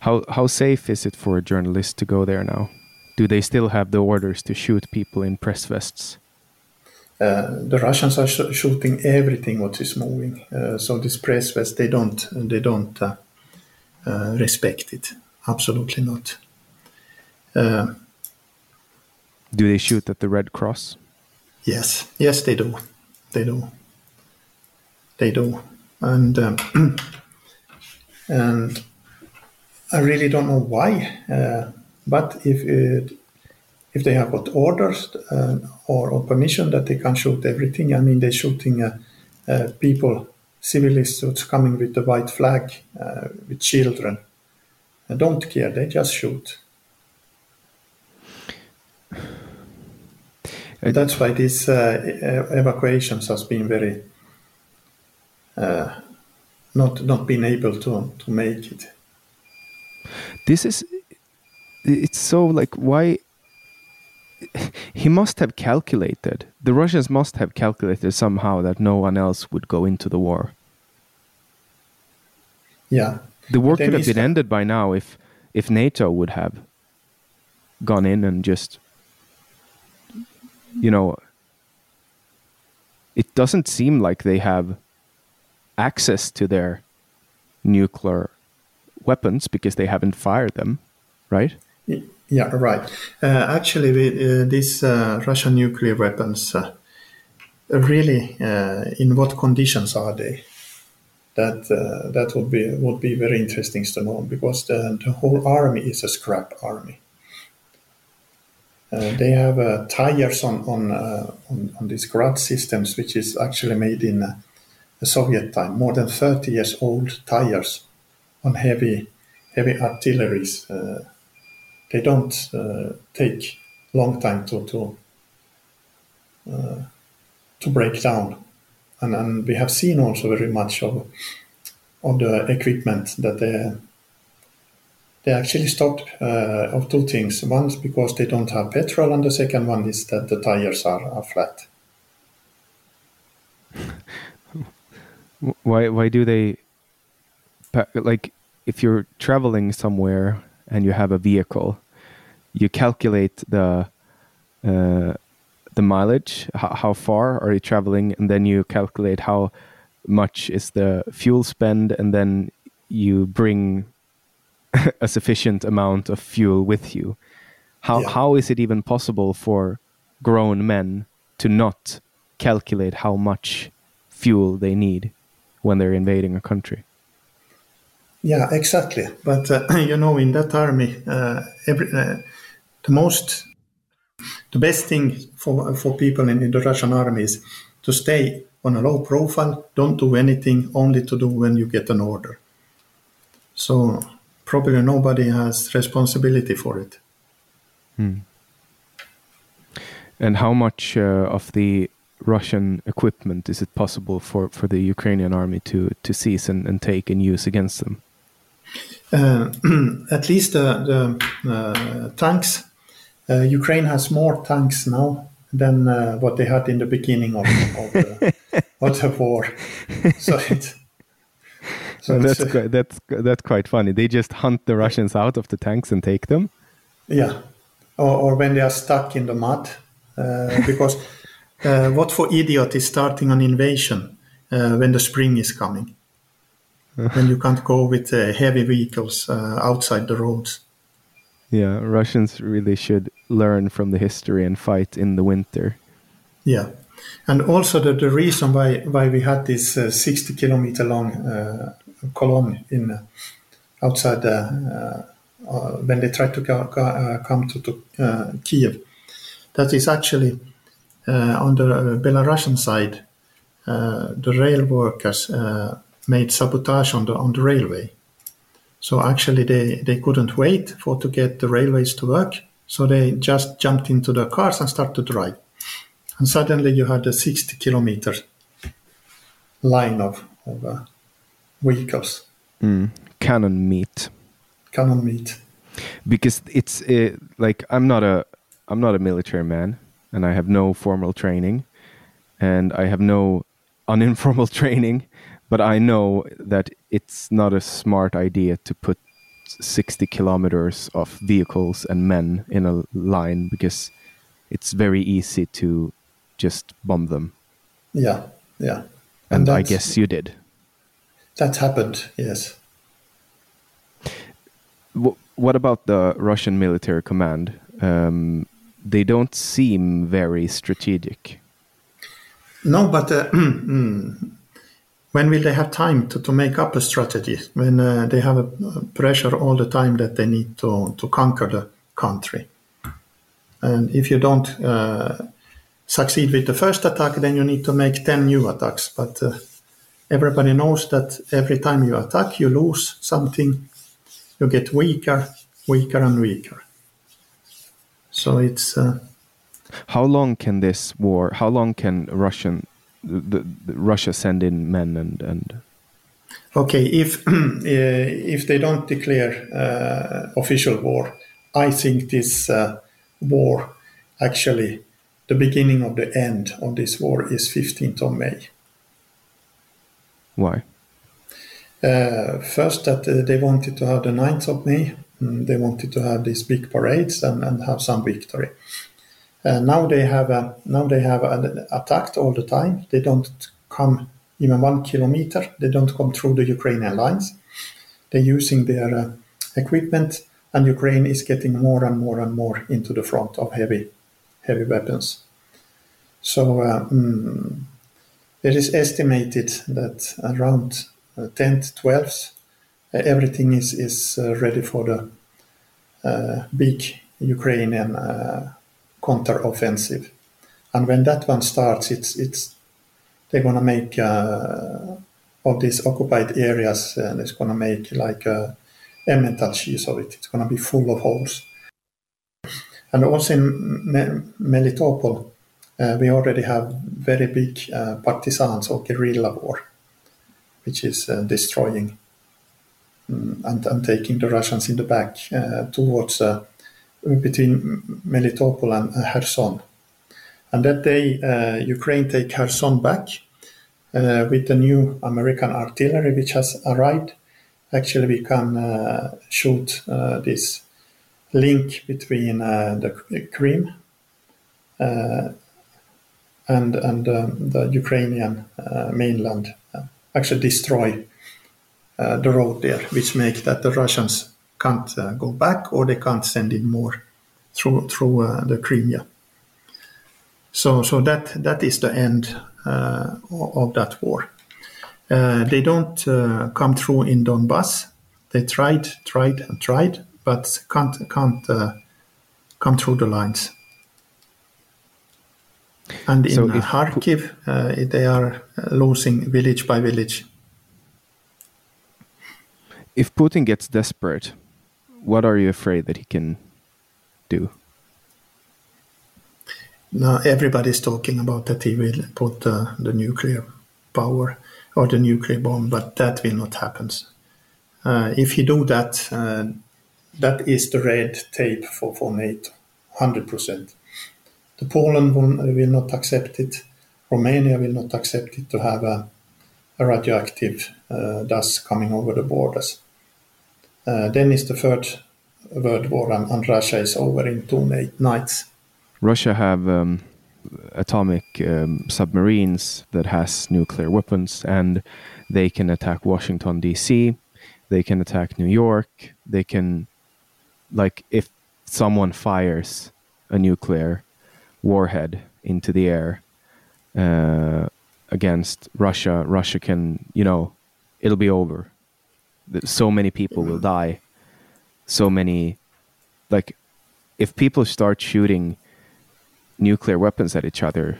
How how safe is it for a journalist to go there now? Do they still have the orders to shoot people in press vests?
Uh, the Russians are sh- shooting everything what is moving. Uh, so this press vest, they don't they don't uh, uh respect it. Absolutely not. Uh,
do they shoot at the Red Cross?
Yes, yes, they do. They do. They do, and. Um, <clears throat> and I really don't know why. Uh, but if it, if they have got orders uh, or, or, permission that they can shoot everything, I mean they're shooting uh, uh people, civilians who's coming with the white flag, uh, with children. I don't care; they just shoot. And that's why these uh, evacuations has been very not not being able to to make it
this is it's so like why <laughs> he must have calculated the russians must have calculated somehow that no one else would go into the war.
Yeah.
The war could have been ended by now if if nato would have gone in and just you know it doesn't seem like they have access to their nuclear weapons because they haven't fired them, right?
Yeah, right. Uh, actually, uh, these uh, Russian nuclear weapons, uh, really, uh, in what conditions are they? That uh, that would be would be very interesting to know because the, the whole army is a scrap army. they have tires on on, on, on these Grad systems, which is actually made in the Soviet time, more than 30 years old tires on heavy heavy artilleries. Uh, they don't uh, take long time to to uh, to break down, and, and we have seen also very much of of the equipment that they they actually stopped uh, of two things. One is because they don't have petrol, and the second one is that the tires are, are flat. <laughs>
Why why do they like if you're traveling somewhere and you have a vehicle, you calculate the uh, the mileage, how, how far are you traveling, and then you calculate how much is the fuel spend, and then you bring <laughs> a sufficient amount of fuel with you. How yeah. how is it even possible for grown men to not calculate how much fuel they need when they're invading a country?
Yeah, exactly. But uh, <clears throat> you know, in that army, uh, every, uh, the most, the best thing for for people in, in, the Russian army is to stay on a low profile, don't do anything, only to do when you get an order. So probably nobody has responsibility for it.
Hmm. And how much uh, of the Russian equipment is it possible for, for the Ukrainian army to, to seize and, and take and use against them?
Uh, <clears throat> at least the, the uh, tanks, uh, Ukraine has more tanks now than what they had in the beginning of, of, the, <laughs> of the war. So
it, so that's quite, that's that's quite funny. They just hunt the Russians out of the tanks and take them.
Yeah, or, or when they are stuck in the mud, uh, <laughs> because uh, what for idiot is starting an invasion uh, when the spring is coming? <laughs> when you can't go with uh, heavy vehicles uh, outside the roads.
Yeah, Russians really should learn from the history and fight in the winter.
Yeah, and also the, the reason why why we had this uh, 60 kilometer long uh, column in uh, outside uh, when they tried to go, come to, to Kiev, that is actually on the Belarusian side, the rail workers made sabotage on the on the railway. So actually, they, they couldn't wait for to get the railways to work. So they just jumped into the cars and started to drive. And suddenly, you had a 60 kilometer line of, of uh, vehicles.
Mm. Cannon meat.
Cannon meat.
Because it's uh, like I'm not a I'm not a military man, and I have no formal training, and I have no uninformal <laughs> training but I know that it's not a smart idea to put 60 kilometers of vehicles and men in a line because it's very easy to just bomb them.
Yeah, yeah.
And, and I guess you did.
That happened, yes.
what about the Russian military command? Um, they don't seem very strategic.
No, but uh, <clears throat> mm, when will they have time to, to make up a strategy when uh, they have a pressure all the time that they need to, to conquer the country? And if you don't uh, succeed with the first attack, then you need to make 10 new attacks. But uh, everybody knows that every time you attack, you lose something, you get weaker, weaker, and weaker. So it's. Uh,
how long can this war? How long can Russian, the, the Russia send in men and and?
Okay, if uh, <clears throat> if they don't declare uh, official war, I think this uh, war actually the beginning of the end of this war is 15th of May.
Why?
Uh, first, that they wanted to have the 9th of May. Mm, they wanted to have these big parades and, and have some victory. Uh, now they have uh, now they have attacked all the time. They don't come even one kilometer. They don't come through the Ukrainian lines. They're using their uh, equipment, and Ukraine is getting more and more and more into the front of heavy heavy weapons. So uh, mm, it is estimated that around 10th, uh, 12th, uh, everything is, is ready for the big Ukrainian counter-offensive. And when that one starts, it's it's they're gonna make uh, of these occupied areas, and it's gonna make like a Emmental cheese of it. It's gonna be full of holes. And also in Melitopol, uh, we already have very big uh, partisans or guerrilla war, which is uh, destroying um, and, and, taking the Russians in the back uh, towards uh, between Melitopol and uh, Kherson. And that day, Ukraine take Kherson back with the new American artillery which has arrived. Actually, we can shoot this link between uh, the Crimea uh, and and um, the Ukrainian uh, mainland actually destroy the road there, which make that the Russians can't go back or they can't send in more through through the Crimea. So so that that is the end of that war. Uh, they don't uh, come through in Donbass. They tried, tried, and tried, but can't can't uh, come through the lines. And in so Kharkiv, uh, they are losing village by village.
If Putin gets desperate, what are you afraid that he can do?
Now everybody's talking about that he will put uh, the nuclear power or the nuclear bomb, but that will not happen. Uh, if he do that, uh, that is the red tape for, for NATO, 100%. The Poland will, will not accept it. Romania will not accept it to have a, a radioactive uh, dust coming over the borders. Uh, then is the third world war and, and, Russia is over in two nights.
Russia have um, atomic um, submarines that has nuclear weapons and they can attack Washington D.C. They can attack New York. They can like if someone fires a nuclear warhead into the air uh, against Russia, Russia can, you know, it'll be over. So many people will die. So many, like, if people start shooting nuclear weapons at each other,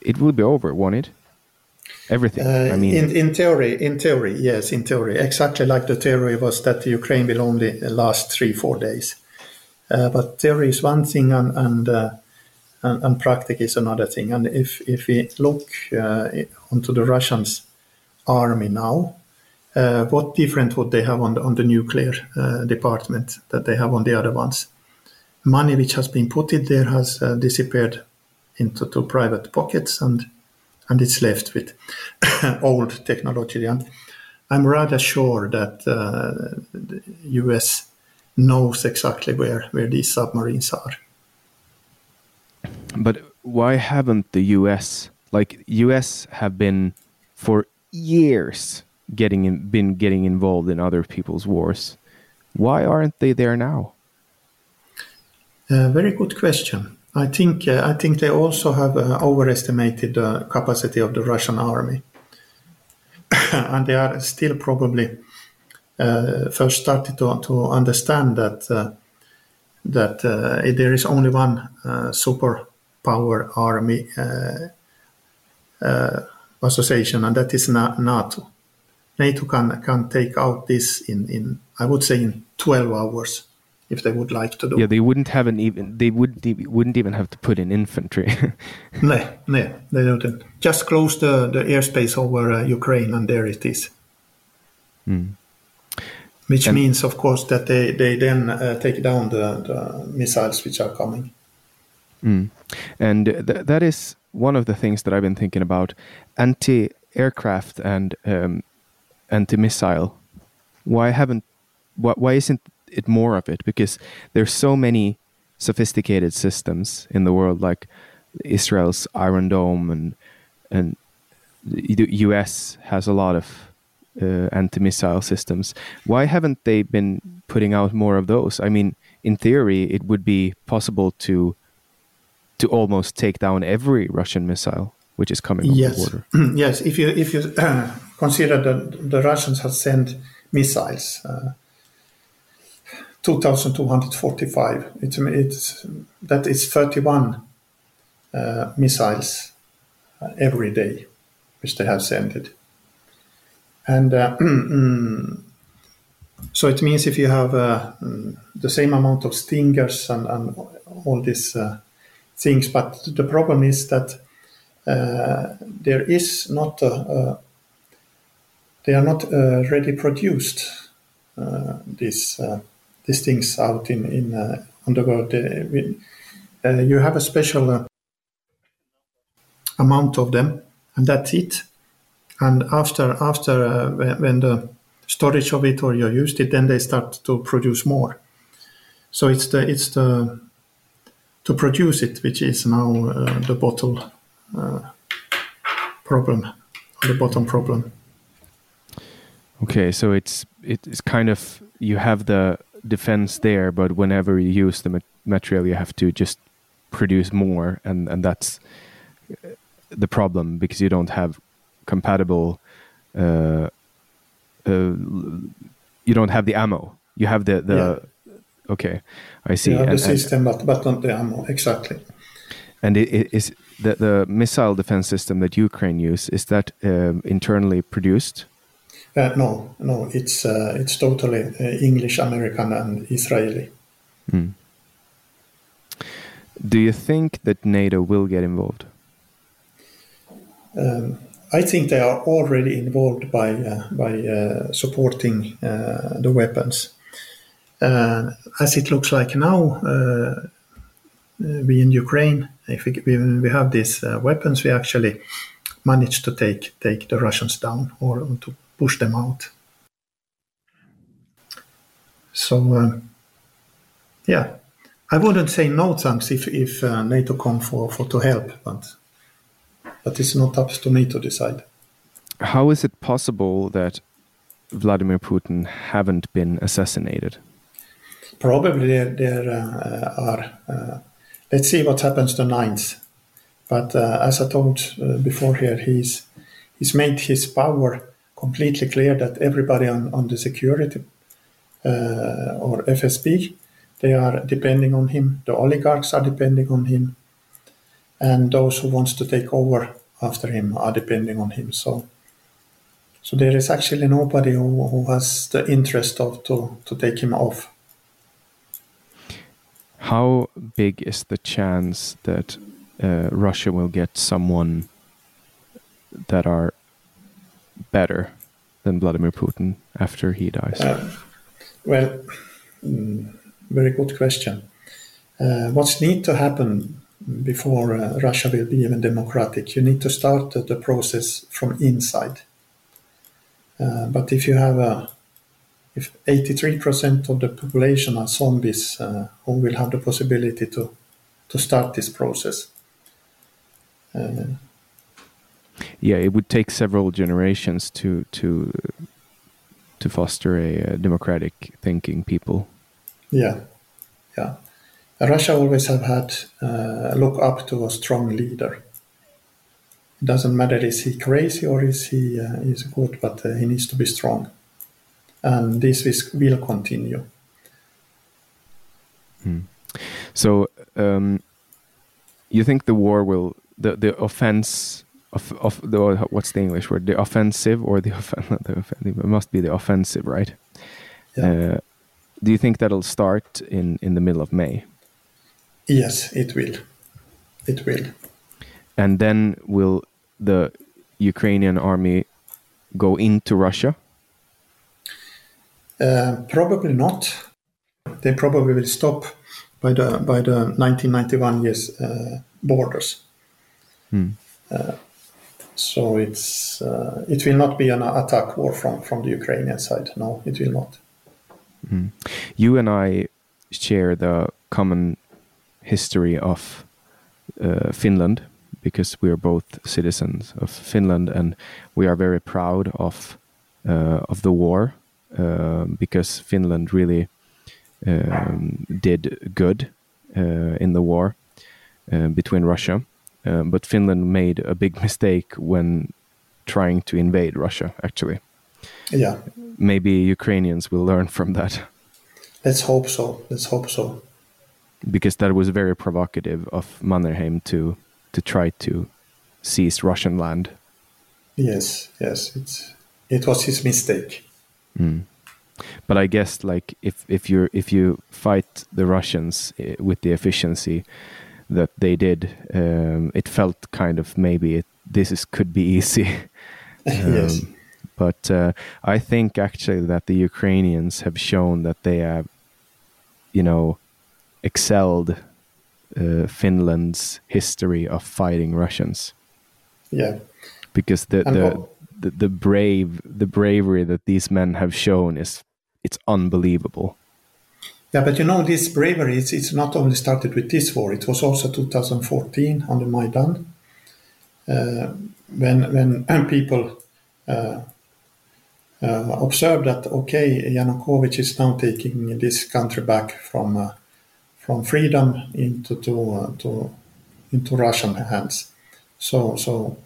it will be over, won't it? everything. Uh, I mean,
in, in theory, in theory, yes, in theory, exactly like the theory was that Ukraine will only last three, four days. Uh, but theory is one thing, and and, uh, and, and practice is another thing. And if if we look uh, onto the Russians' army now, what different would they have on the, on the nuclear uh, department that they have on the other ones? Money which has been put in there has disappeared into private pockets and and it's left with <coughs> old technology. And I'm rather sure that uh, the US knows exactly where, where these submarines are.
But why haven't the US, like US have been for years getting in, been getting involved in other people's wars. Why aren't they there now?
Uh, very good question. I think uh, I think they also have uh, overestimated the capacity of the Russian army. <coughs> and they are still probably uh, first started to, to understand that uh, that uh, there is only one superpower army association, and that is NATO. NATO can can take out this in, in I would say in 12 hours if they would like to do.
Yeah, they wouldn't have an even. They would. They wouldn't even have to put in infantry. <laughs>
no, no, they don't. Just close the the airspace over uh, Ukraine, and there it is. Mm. Which and, means, of course, that they they then uh, take down the, the, missiles which are coming.
Mm. And th- that is one of the things that I've been thinking about: anti-aircraft and um, anti-missile. Why haven't? Why, why isn't it more of it because there's so many sophisticated systems in the world like Israel's Iron Dome and and the US has a lot of uh, anti-missile systems. Why haven't they been putting out more of those? I mean, in theory, it would be possible to to almost take down every Russian missile which is coming yes. over the
border. <clears throat> yes, if you if you uh, <clears throat> consider that the Russians have sent missiles. Uh, 2,245. It's, it's, that is 31 uh, missiles uh, every day, which they have sent it. And uh, <clears throat> so it means if you have uh, the same amount of stingers and, and all these uh, things, but the problem is that there is not a, they are not ready produced. this these things out in in uh, on the world. Uh, uh, you have a special amount of them, and that's it. And after after when the storage of it or you used it, then they start to produce more. So it's the it's the to produce it which is now uh, the bottle uh, problem, the bottom problem.
Okay, so it's it's kind of you have the defense there, but whenever you use the material, you have to just produce more, and and that's uh, the problem because you don't have compatible. Uh, uh, you don't have the ammo. You have the the. Yeah. Okay, I see.
You have and, the system, but but not the ammo exactly.
And it, it is the the missile defense system that Ukraine use is that um, internally produced?
Uh, no, no, it's uh, it's totally uh, English, American, and Israeli. Mm.
Do you think that NATO will get involved?
Um, I think they are already involved by uh, by uh, supporting uh, the weapons. as it looks like now, we in Ukraine, if we, we have these weapons, we actually managed to take take the Russians down or to push them out. So, uh, yeah, I wouldn't say no thanks if, if uh, NATO come for, for to help, but but it's not up to me to decide.
How is it possible that Vladimir Putin haven't been assassinated?
Probably there, there uh, are. Uh, let's see what happens the 9th. But uh, as I told uh, before here, he's he's made his power completely clear that everybody on, on the security uh, or FSB, they are depending on him. The oligarchs are depending on him, and those who wants to take over after him are depending on him. So, so there is actually nobody who, who has the interest of to to take him off.
How big is the chance that uh, Russia will get someone that are better than Vladimir Putin after he dies? Uh,
well, mm, very good question. Uh, what's need to happen before uh, Russia will be even democratic? You need to start the process from inside. Uh, but if you have a if 83% of the population are zombies, uh, who will have the possibility to to start this process? Uh,
yeah, it would take several generations to to to foster a, a democratic thinking people.
Yeah, yeah. Russia always have had uh, look up to a strong leader. it doesn't matter is he crazy or is he uh, is good, but uh, he needs to be strong, and this is, will continue.
Hmm. So um, you think the war will the the offense of of the what's the English word the offensive or the, <laughs> the offensive it must be the offensive right? Yeah. Uh, do you think that'll start in in the middle of May?
Yes, it will. It will.
And then will the Ukrainian army go into Russia?
Uh, probably not. They probably will stop by the by the 1991 years uh, borders. Hmm. Uh, so it's uh, it will not be an attack war from from the Ukrainian side. No, it will not.
Hmm. You and I share the common history of uh, Finland because we are both citizens of Finland and we are very proud of uh, of the war because Finland really um, did good uh, in the war uh, between Russia, um, but Finland made a big <laughs> mistake when trying to invade Russia. Actually,
yeah,
maybe Ukrainians will learn from that.
Let's hope so. Let's hope so.
Because that was very provocative of Mannerheim to to try to seize Russian land.
Yes, yes, it's it was his mistake.
Mm but I guess like if if you if you fight the Russians eh, with the efficiency that they did, um, it felt kind of maybe it, this is could be <laughs> easy. <laughs>
um, yes.
But uh, I think actually that the Ukrainians have shown that they have, you know, excelled uh, Finland's history of fighting Russians.
Yeah.
Because the, the the, the brave the bravery that these men have shown is it's unbelievable.
Yeah, but you know this bravery. It's, it's not only started with this war. It was also 2014 on the Maidan, uh, when when <clears throat> people uh, uh, observed that okay, Yanukovych is now taking this country back from uh, from freedom into to, uh, to into Russian hands. So so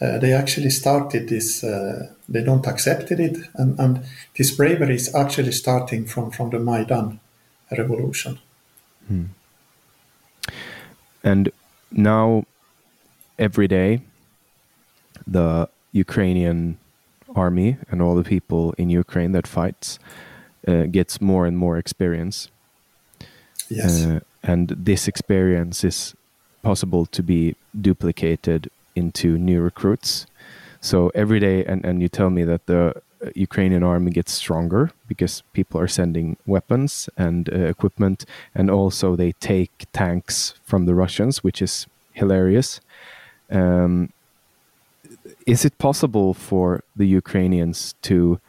uh, they actually started this. Uh, they don't accepted it, and, and this bravery is actually starting from from the Maidan revolution. Hmm.
And now, every day, the Ukrainian army and all the people in Ukraine that fights uh, gets more and more experience.
Yes.
Uh, and this experience is possible to be duplicated into new recruits. So every day, and, and you tell me that the uh, Ukrainian army gets stronger because people are sending weapons and uh, equipment, and also they take tanks from the Russians, which is hilarious. Um, is it possible for the Ukrainians to,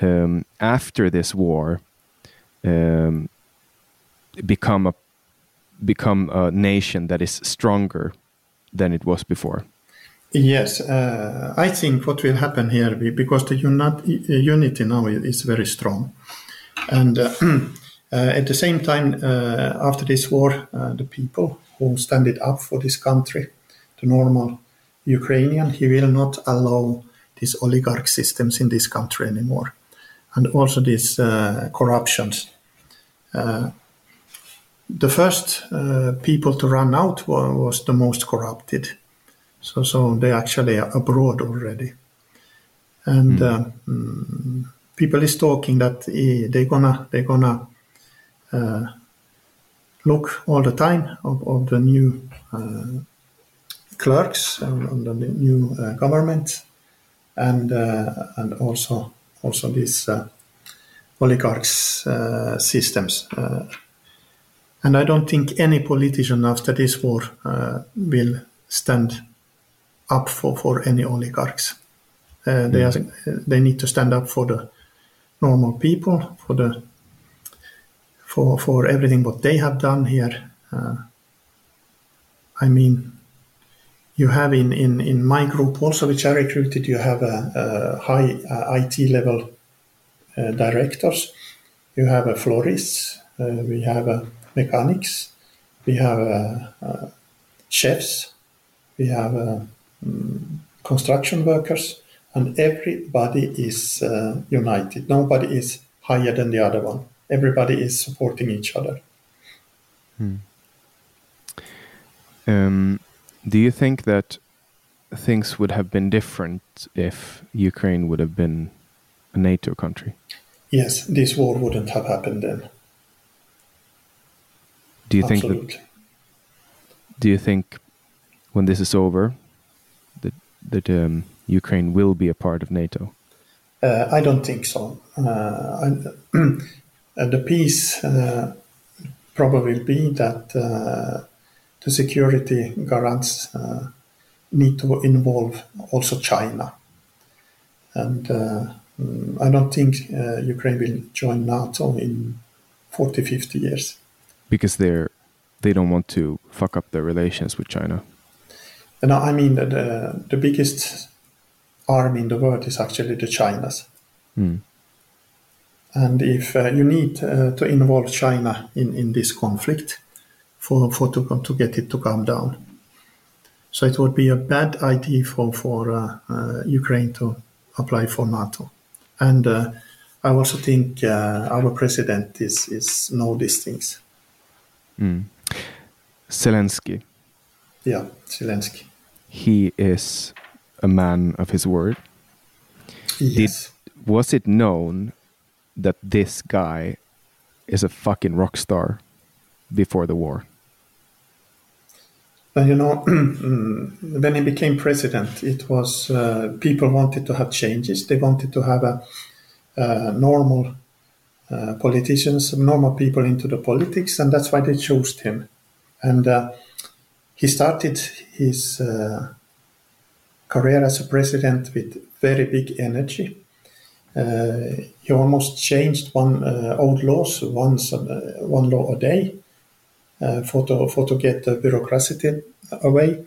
um, after this war, um, become a become a nation that is stronger than it was before?
Yes, uh, I think what will happen here, because the unity now is very strong. And uh, <clears throat> uh, at the same time, uh, after this war, uh, the people who stand up for this country, the normal Ukrainian, he will not allow these oligarch systems in this country anymore. And also these uh, corruptions. the first people to run out was the most corrupted so, so they actually are abroad already. And mm. uh, people is talking that they're gonna they're gonna uh, look all the time of, of the new uh, clerks and, the new uh, government, and uh, and also also these uh, oligarchs systems. and I don't think any politician after this war will stand up for, for any oligarchs. Uh, they, are, they need to stand up for the normal people, for the for for everything what they have done here. Uh, I mean, you have in, in, in my group also, which I recruited, you have a, a high uh, IT level uh, directors. You have a florists. Uh, we have a mechanics. We have chefs. We have um, construction workers, and everybody is uh, united. Nobody is higher than the other one. Everybody is supporting each other.
Hmm. Um, do you think that things would have been different if Ukraine would have been a NATO country?
Yes, this war wouldn't have happened then.
Do you
Absolutely.
think that, do you think when this is over that um, Ukraine will be a part of NATO?
Uh, I don't think so. Uh, I, <clears throat> the peace uh, probably will be that uh, the security guarants uh, need to involve also China. And uh, mm, I don't think Ukraine will join NATO in 40, 50 years.
Because they're they don't want to fuck up their relations with China.
And I mean the the biggest army in the world is actually the Chinas.
Mm.
And if uh, you need uh, to involve China in, in this conflict for, for to, to get it to calm down. So it would be a bad idea for, for uh, Ukraine to apply for NATO. And I also think our president is, is know these things.
Mm. Zelensky.
Yeah, Zelensky.
He is a man of his word.
Yes.
Did, was it known that this guy is a fucking rock star before the war?
Well, you know, <clears throat> when he became president, it was uh, people wanted to have changes. They wanted to have a, a normal uh, politicians, normal people into the politics, and that's why they chose him. And uh, he started his uh, career as a president with very big energy. Uh, he almost changed one uh, old laws once one law a day for to for to get the bureaucracy away.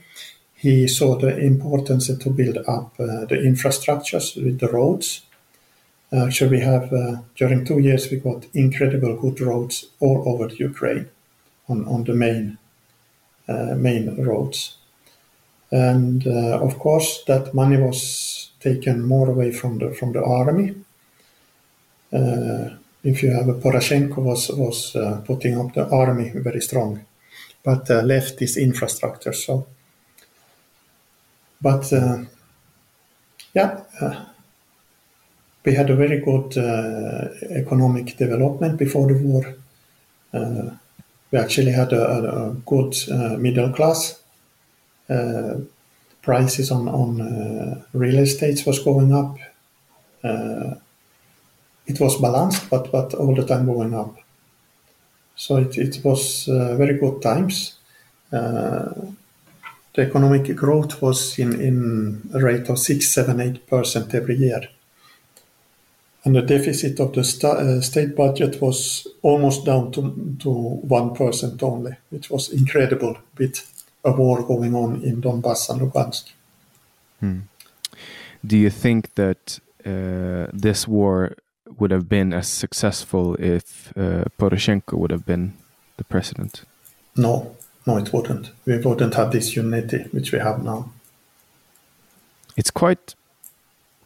He saw the importance to build up the infrastructures with the roads Actually, we have uh, during two years we got incredible good roads all over Ukraine on, on the main uh, main roads, and uh, of course that money was taken more away from the from the army. if you have a Poroshenko was was putting up the army very strong, but left this infrastructure. So, but yeah we had a very good uh, economic development before the war. Uh, we actually had a, a good uh, middle class. Uh, prices on, on uh, real estates was going up. Uh, it was balanced, but, but all the time going up. So it, it was very good times. the economic growth was in, in a rate of 6, 7, 8% every year and the deficit of the sta uh, state budget was almost down to to one percent only. It was incredible with a war going on in Donbass and Lugansk.
Hmm. Do you think that uh, this war would have been as successful if uh, Poroshenko would have been the president?
No, no, it wouldn't. We wouldn't have this unity which we have now.
It's quite,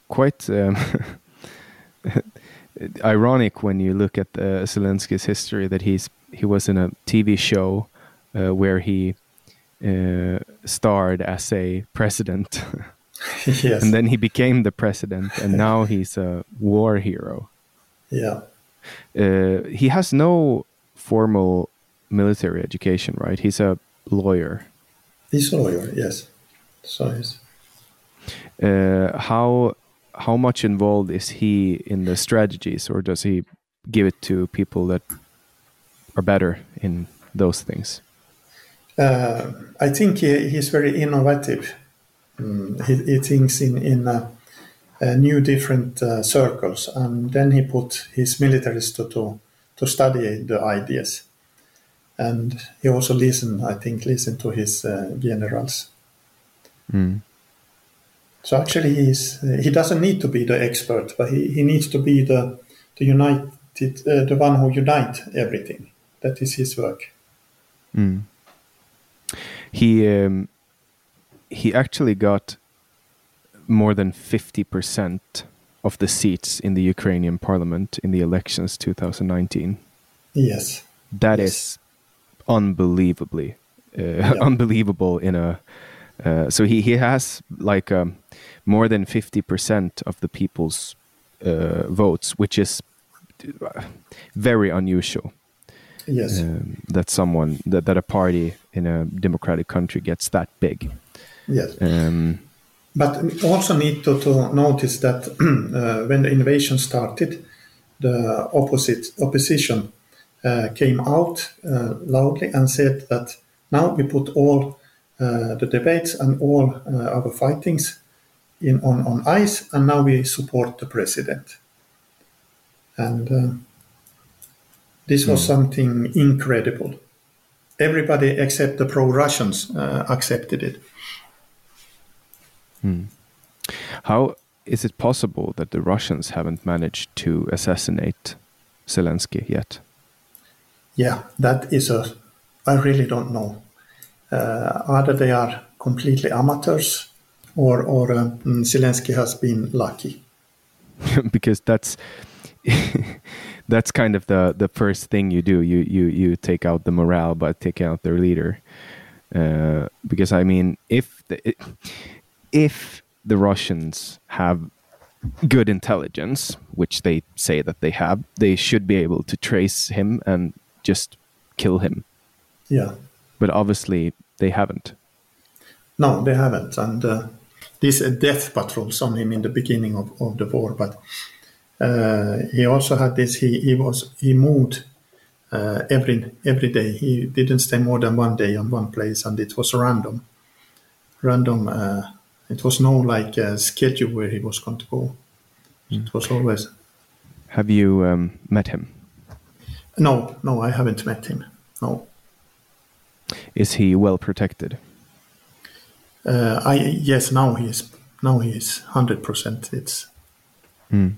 quite. Um, <laughs> <laughs> ironic when you look at uh, Zelensky's history that he's he was in a TV show uh, where he uh, starred as a president. <laughs>
yes.
And then he became the president, and <laughs> now he's a war hero.
Yeah.
Uh, he has no formal military education, right? He's a lawyer.
He's a lawyer, yes. So he's.
Uh, how how much involved is he in the strategies, or does he give it to people that are better in those things?
Uh, I think he, he's very innovative. Mm, he, he, thinks in in uh, uh, new different uh, circles, and then he put his militaries to to, to study the ideas, and he also listen. I think listen to his uh, generals.
Mm.
So actually, he's he doesn't need to be the expert, but he, he needs to be the the united uh, the one who unite everything. That is his work.
Mm. He um, he actually got more than 50% of the seats in the Ukrainian parliament in the elections 2019.
Yes.
That
yes.
is unbelievably uh, yeah. <laughs> unbelievable in a uh, so he, he has like um, more than 50% of the people's uh, votes which is very unusual.
Yes.
Um, that someone that, that a party in a democratic country gets that big.
Yes.
Um,
but also need to, to notice that <clears throat> uh, when the invasion started the opposite opposition uh, came out uh, loudly and said that now we put all uh, the debates and all uh, our fightings in on, on ice and now we support the president and uh, this was mm. something incredible. Everybody except the pro Russians uh, accepted it.
Mm. How is it possible that the Russians haven't managed to assassinate Zelensky yet?
Yeah, that is a. I really don't know. Uh, either they are completely amateurs, or or uh, Zelensky has been lucky. <laughs>
because that's <laughs> that's kind of the the first thing you do. You you you take out the morale by taking out their leader. Uh, because I mean, if the, if the Russians have good intelligence, which they say that they have, they should be able to trace him and just kill him.
Yeah.
But obviously, they haven't.
No, they haven't, and uh, these uh, death patrols on him in the beginning of, of the war, but uh, he also had this. He he was he moved uh, every every day. He didn't stay more than one day on one place, and it was random. Random. Uh, it was no like a schedule where he was going to go. Mm. It was always.
Have you um, met him?
No, no, I haven't met him. No.
Is he well protected?
Uh, I yes, now he is. Now he is hundred percent. It's.
Mm.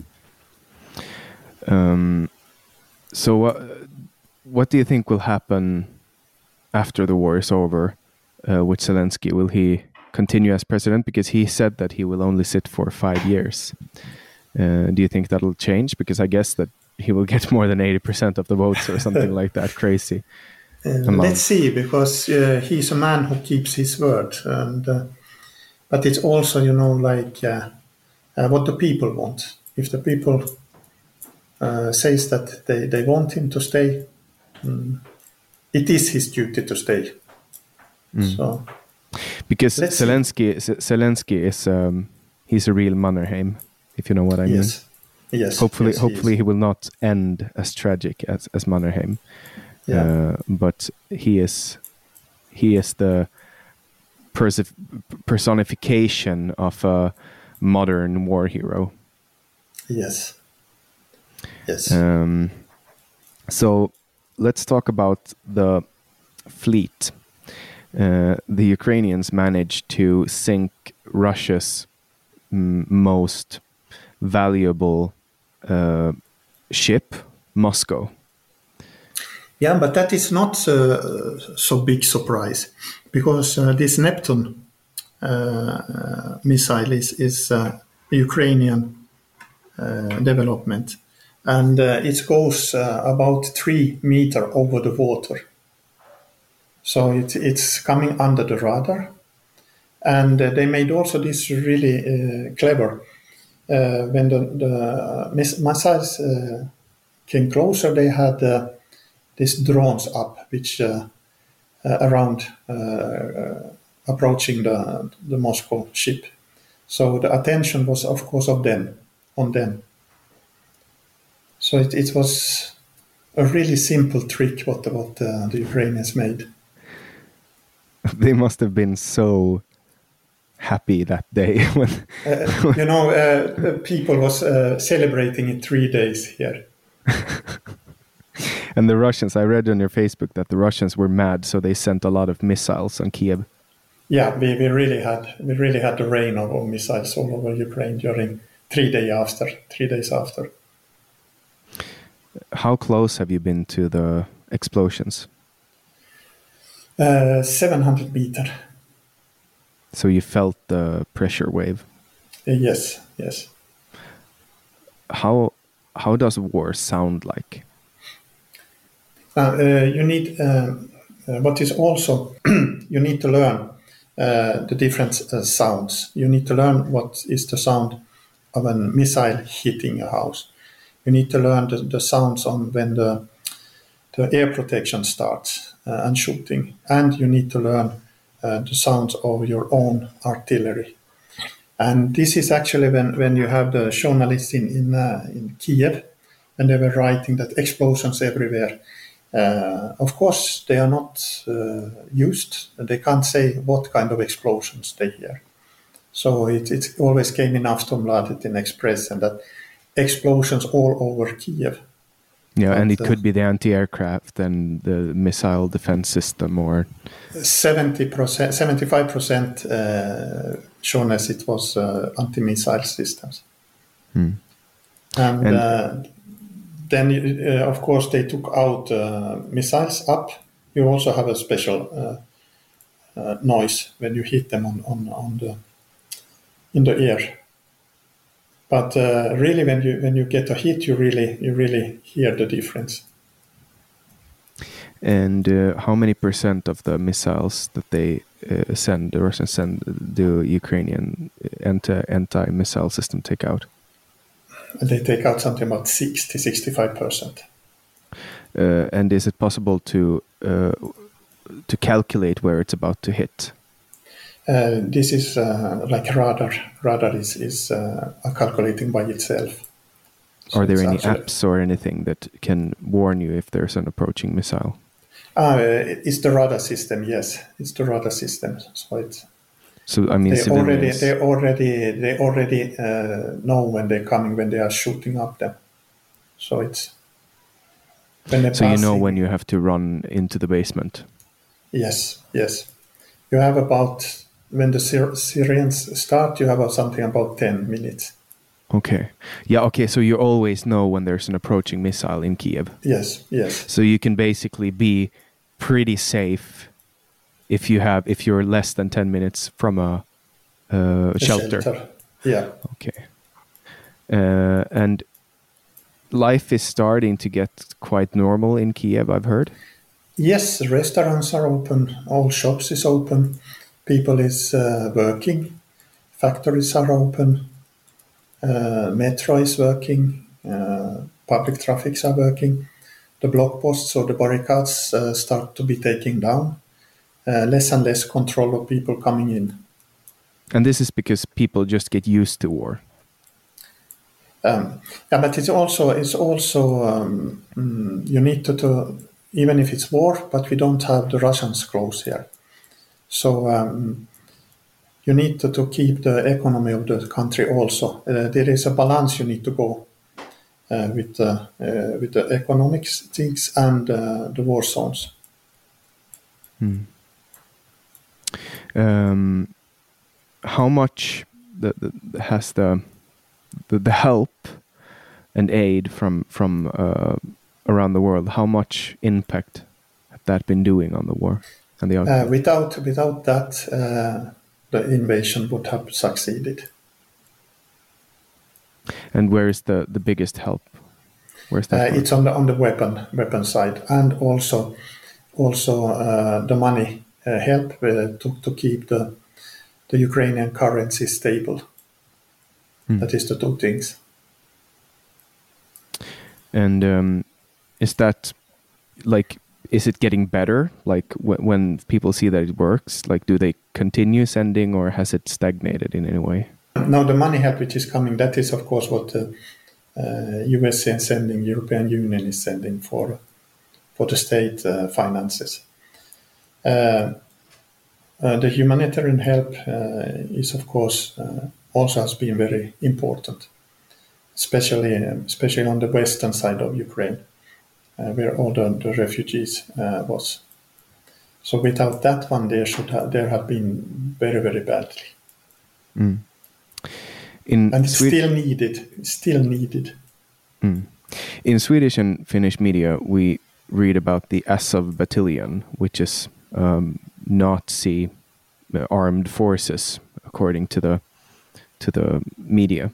Um, so, uh, what do you think will happen after the war is over uh, with Zelensky? Will he continue as president? Because he said that he will only sit for five years. Uh, do you think that'll change? Because I guess that he will get more than 80% of the votes or something <laughs> like that. Crazy.
Uh, let's see, because uh, he's a man who keeps his word. And, uh, but it's also, you know, like uh, what the people want. If the people uh, says that they, they want him to stay. Mm. It is his duty to stay. Mm. So,
because Zelensky, Zelensky is um, he's a real Mannerheim, if you know what I mean.
Yes. Yes.
Hopefully,
yes,
hopefully he, he, will not end as tragic as as Mannerheim. Yeah. Uh, but he is he is the personification of a modern war hero.
Yes. Yes.
Um, so let's talk about the fleet. Uh, the Ukrainians managed to sink Russia's most valuable uh, ship, Moscow.
Yeah, but that is not uh, so big surprise because uh, this Neptune uh, missile is, is Ukrainian development and uh, it goes uh, about three meter over the water. So it, it's coming under the radar. And uh, they made also this really clever. When the, the missiles came closer, they had these drones up, which around approaching the, the Moscow ship. So the attention was, of course, of them, on them. So it, it was a really simple trick what, what uh, the Ukrainians made. <laughs>
They must have been so happy that day <laughs> when
uh, you know uh, people was uh, celebrating it three days here <laughs>
and the russians i read on your facebook that the russians were mad so they sent a lot of missiles on kiev
yeah we, we really had we really had the rain of, of missiles all over ukraine during three days after three days after
how close have you been to the explosions?
Uh, 700 meter.
So you felt the pressure wave.
Uh, yes, yes.
How how does war sound like?
Uh, uh, you need uh, uh, what is also <clears throat> you need to learn the different sounds. You need to learn what is the sound of a missile hitting a house. You need to learn the, the sounds on when the the air protection starts and shooting, and you need to learn the sounds of your own artillery. And this is actually when, when you have the journalists in in, uh, in Kiev, and they were writing that explosions everywhere. Uh, of course, they are not uh, used. They can't say what kind of explosions they hear. So it, it always came in Aftonbladet in Express and that explosions all over Kiev.
Yeah, but, and it uh, could be the anti-aircraft and the missile defense system, or
seventy percent, seventy-five percent uh, shown as it was uh, anti-missile systems. Hmm. And, and uh, then, uh, of course, they took out uh, missiles up. You also have a special noise when you hit them on, on, on the in the air. But uh, really, when you when you get a hit, you really you really hear the difference.
And uh, how many percent of the missiles that they uh, send, the Russians send, do Ukrainian anti anti missile system take out?
They take out something about 60, 65 percent.
Uh, and is it possible to uh, to calculate where it's about to hit?
Uh, this is uh, like radar. Radar is is uh, calculating by itself.
So Are there any apps or anything that can warn you if there's an approaching missile?
Uh, it's the radar system. Yes, it's the radar system. So it's.
So I mean,
they already they already they already uh, know when they're coming when they are shooting up them. So it's.
so passing. you know when you have to run into the basement.
Yes. Yes. You have about when the sirens start, you have something about 10 minutes.
Okay. Yeah, okay. So you always know when there's an approaching missile in Kiev.
Yes, yes.
So you can basically be pretty safe if you have if you're less than 10 minutes from a, uh, a shelter. shelter.
Yeah.
Okay. Uh, and life is starting to get quite normal in Kiev, I've heard.
Yes, restaurants are open, all shops is open people is uh, working, factories are open, uh, metro is working, uh, public traffics are working, the block posts or the barricades uh, start to be taken down, less and less control of people coming in.
And this is because people just get used to war.
Um, yeah, but it's also it's also um, mm, you need to, to even if it's war, but we don't have the Russians close here. So um, you need to, to keep the economy of the country also. Uh, there is a balance you need to go uh, with, uh, with the economic things and uh, the war zones.
Hmm. Um, how much the, the, has the, the, the help and aid from from uh, around the world? How much impact have that been doing on the war?
and the uh, without without that, uh, the invasion would have succeeded.
And where is the the biggest help?
Where's that? Uh, it's on the on the weapon weapon side, and also also uh, the money help uh, to to keep the the Ukrainian currency stable. Hmm. That is the two things.
And um, is that like is it getting better? Like w- when people see that it works, like do they continue sending or has it stagnated in any way?
No, the money help which is coming, that is of course what the uh, USA is sending, European Union is sending for for the state uh, finances. Uh, the humanitarian help uh, is of course uh, also has been very important, especially especially on the western side of Ukraine. Where all the, the refugees uh, was. So without that one, there should have, there have been very very badly. Mm. In and still needed, still needed.
Mm. In Swedish and Finnish media, we read about the Azov Battalion, which is um, Nazi armed forces, according to the to the media.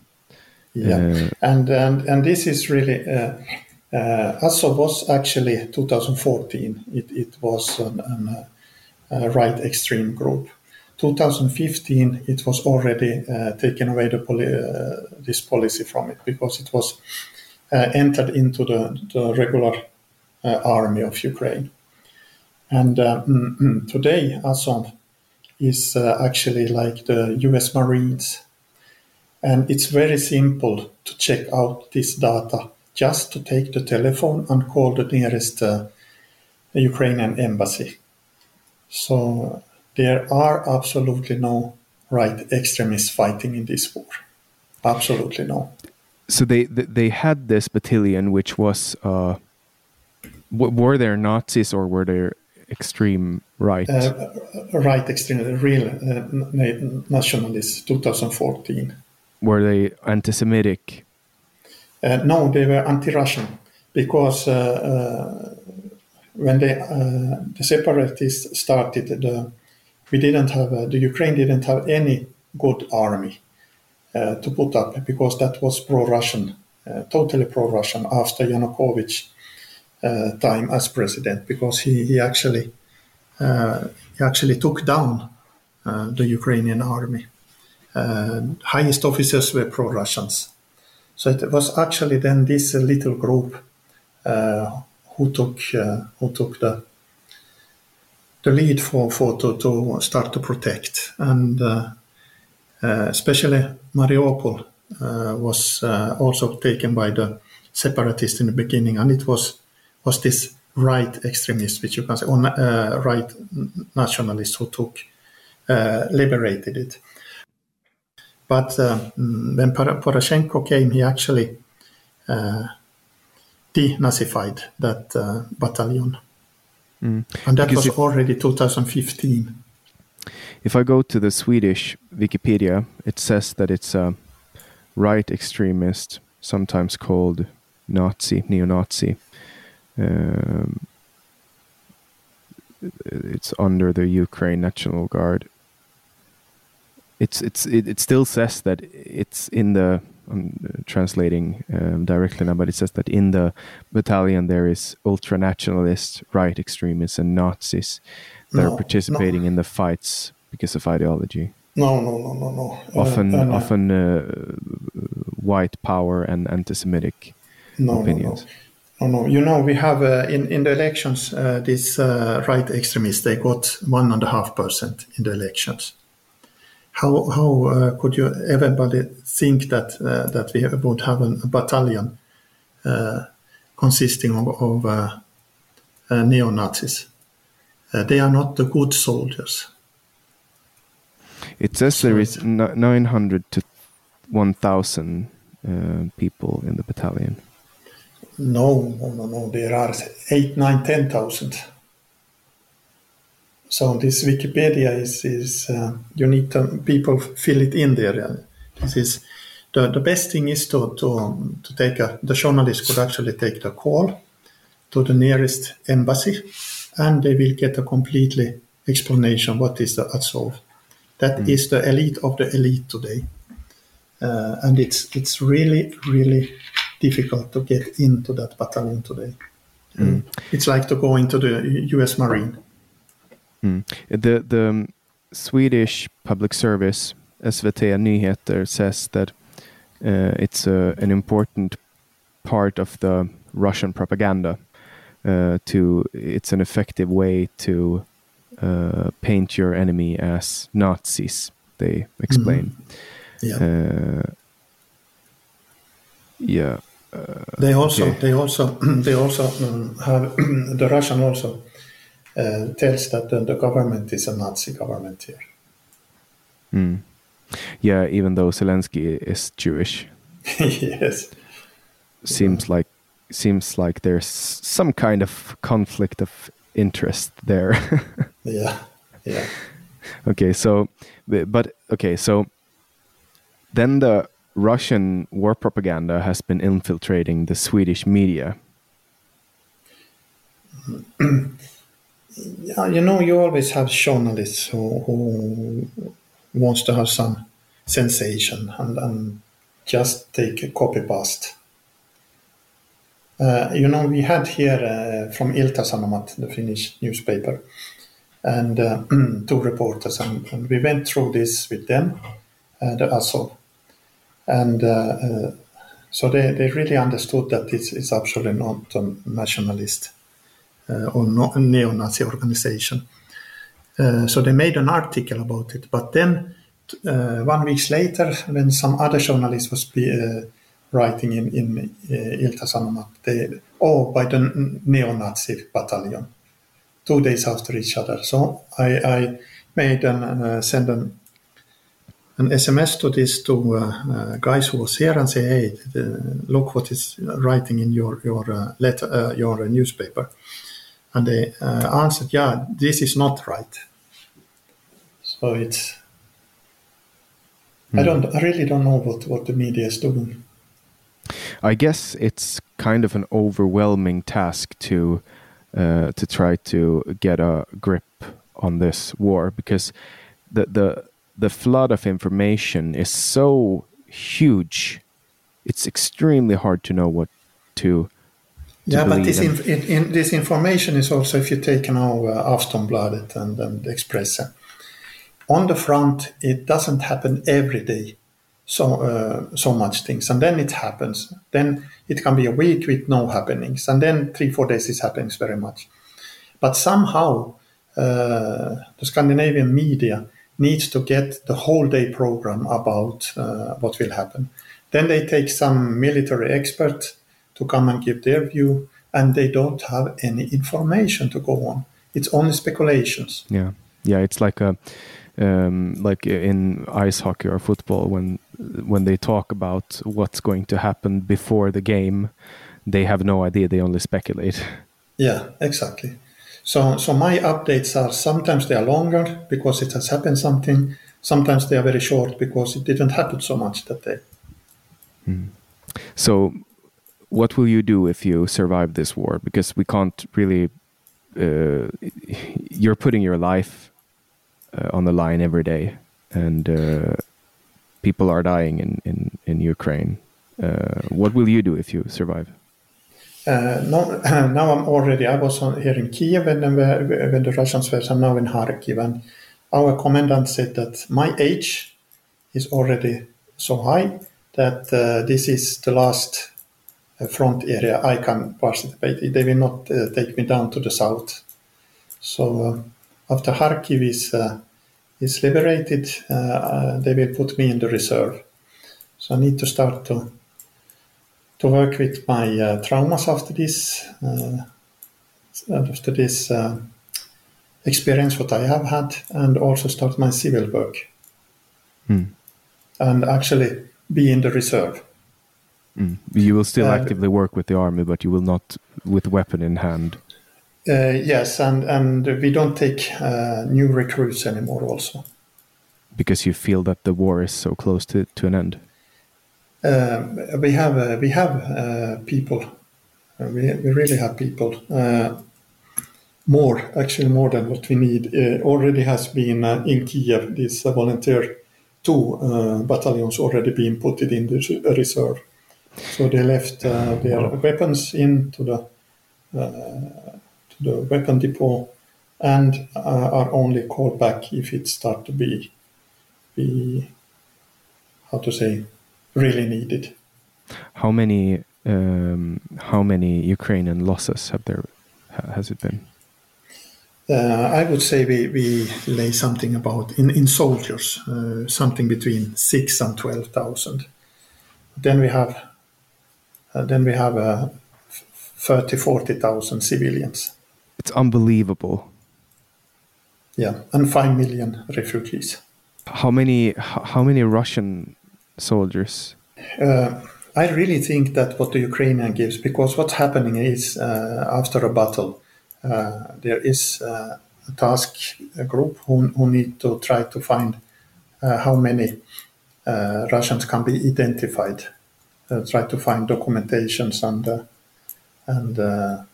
Yeah, uh, and and and this is really. Uh, uh, Azov was actually 2014. It, it was an, an, a right extreme group. 2015, it was already uh, taken away the poli- uh, this policy from it because it was uh, entered into the, the regular uh, army of Ukraine. And uh, mm, mm, today, Azov is uh, actually like the US Marines. And it's very simple to check out this data just to take the telephone and call the nearest Ukrainian embassy. So there are absolutely no right extremists fighting in this war. Absolutely no.
So they they had this battalion, which was uh, were there Nazis or were there extreme right? Uh,
right extreme, real uh, nationalists. 2014.
Were they anti-Semitic?
Uh, no, they were anti-Russian because uh, uh, when they, the separatists started the we didn't have uh, the Ukraine didn't have any good army uh, to put up because that was pro-Russian, uh, totally pro-Russian after Yanukovych time as president because he he actually uh, he actually took down uh, the Ukrainian army. highest officers were pro-Russians, so it was actually then this little group who took who took the the lead for, for to, to start to protect. And uh, uh, especially Mariupol uh, was uh, also taken by the separatists in the beginning, and it was was this right extremists, which you can say, or uh, right nationalists who took uh, liberated it. But when Poroshenko came, he actually denazified that battalion. Mm. And that because was already 2015.
If I go to the Swedish Wikipedia, it says that it's a right extremist, sometimes called Nazi, neo-Nazi. Um, it's under the Ukraine National Guard. It's it's it, it still says that it's in the I'm translating um, directly now, but it says that in the battalion there is ultra nationalists, right extremists, and Nazis that no, are participating no. in the fights because of ideology.
No, no, no, no, no.
Often, uh, often uh, white power and anti-Semitic no, opinions.
No, no. No, no. You know, we have uh, in in the elections uh, these uh, right extremists. They got one and a half percent in the elections how how uh, could you everybody think that uh, that we would have a battalion uh, consisting of, of neo Nazis? They are not the good soldiers.
It says there is nine hundred to one thousand people in the battalion.
No, no, no, no. There are eight, nine, ten thousand. So this Wikipedia is, is uh, you need to, people fill it in there. This is the, the best thing is to, to, to take a, the journalist could actually take the call to the nearest embassy and they will get a completely explanation what is the Azov. That mm. is the elite of the elite today. Uh, and it's it's really really difficult to get into that battalion today. Mm. It's like to go into the U.S. Marine.
Mm. The the um, Swedish public service SVT Nyheter says that uh, it's a, an important part of the Russian propaganda. Uh, to it's an effective way to uh, paint your enemy as Nazis. They explain.
Mm-hmm. Yeah.
Uh, yeah. Uh,
they also okay. they also <clears throat> they also um, have <clears throat> the Russian also uh, tells that the, the, government is a Nazi government here.
Mm. Yeah, even though Zelensky is Jewish. <laughs>
yes.
Seems yeah. like seems like there's some kind of conflict of interest there. <laughs>
yeah. Yeah.
Okay, so but okay, so then the Russian war propaganda has been infiltrating the Swedish media. <clears throat>
you know, you always have journalists who, who wants to have some sensation and, and just take a copy paste. Uh, you know, we had here uh, from Ilta-Sanomat, the Finnish newspaper, and uh, <clears throat> two reporters, and, and, we went through this with them, uh, the Azov, and uh, uh, so they, they really understood that it's, is absolutely not a nationalist or not a neo-Nazi organization. so they made an article about it, but then one week later, when some other journalist was be, writing in, in uh, Ilta-Sanomat, they, oh, by the neo-Nazi battalion, two days after each other. So I, I made and uh, send an, an SMS to these two uh, uh, guys who was here and say, hey, look what is writing in your your uh, letter, uh, your newspaper, and they answered, yeah, this is not right. So it's. Mm. I hmm. don't. I really don't know what, what the media is doing.
I guess it's kind of an overwhelming task to uh, to try to get a grip on this war because the the the flood of information is so huge. It's extremely hard to know what to. to
yeah, but this in, in, this information is also if you take now uh, Aftonbladet and, and Expressen. On the front, it doesn't happen every day so uh, so much things and then it happens then it can be a week with no happenings and then three four days it happens very much but somehow uh, the scandinavian media needs to get the whole day program about uh, what will happen. Then they take some military expert to come and give their view and they don't have any information to go on. It's only speculations.
Yeah. Yeah it's like a um, like in ice hockey or football when when they talk about what's going to happen before the game they have no idea they only speculate.
Yeah exactly so so my updates are sometimes they are longer because it has happened something sometimes they are very short because it didn't happen so much that day
mm. so what will you do if you survive this war because we can't really uh, you're putting your life uh, on the line every day, and uh, people are dying in in in Ukraine. Uh, what will you do if you survive?
Uh, no, <clears throat> now I'm already. I was here in Kiev when, when the Russians were. I'm now in Kharkiv, and our commandant said that my age is already so high that uh, this is the last uh, front area I can participate. They will not take me down to the south. So after Kharkiv is uh, is liberated, uh, uh, they will put me in the reserve. So I need to start to to work with my traumas after this after this experience what I have had, and also start my civil work. Mm. And actually be in the reserve.
Mm. You will still uh, actively work with the army, but you will not with weapon in hand.
Uh, yes, and and we don't take uh, new recruits anymore. Also,
because you feel that the war is so close to, to an end.
Uh, we have uh, we have uh, people. Uh, we we really have people. more actually more than what we need. already has been in Kiev. This volunteer two battalions already been put in the reserve. So they left their weapons into the to the weapon depot and uh, are only called back if it start to be be how to say really needed.
How many um, how many Ukrainian losses have there has it been?
Uh, I would say we, we lay something about in, in soldiers uh, something between six and twelve thousand. Then we have uh, then we have uh, 30 40,000 civilians.
It's unbelievable.
Yeah, and five million refugees.
How many? How many Russian soldiers?
Uh, I really think that what the Ukrainian gives, because what's happening is uh, after a battle, uh, there is uh, a task a group who, who need to try to find uh, how many uh, Russians can be identified, try to find documentations and and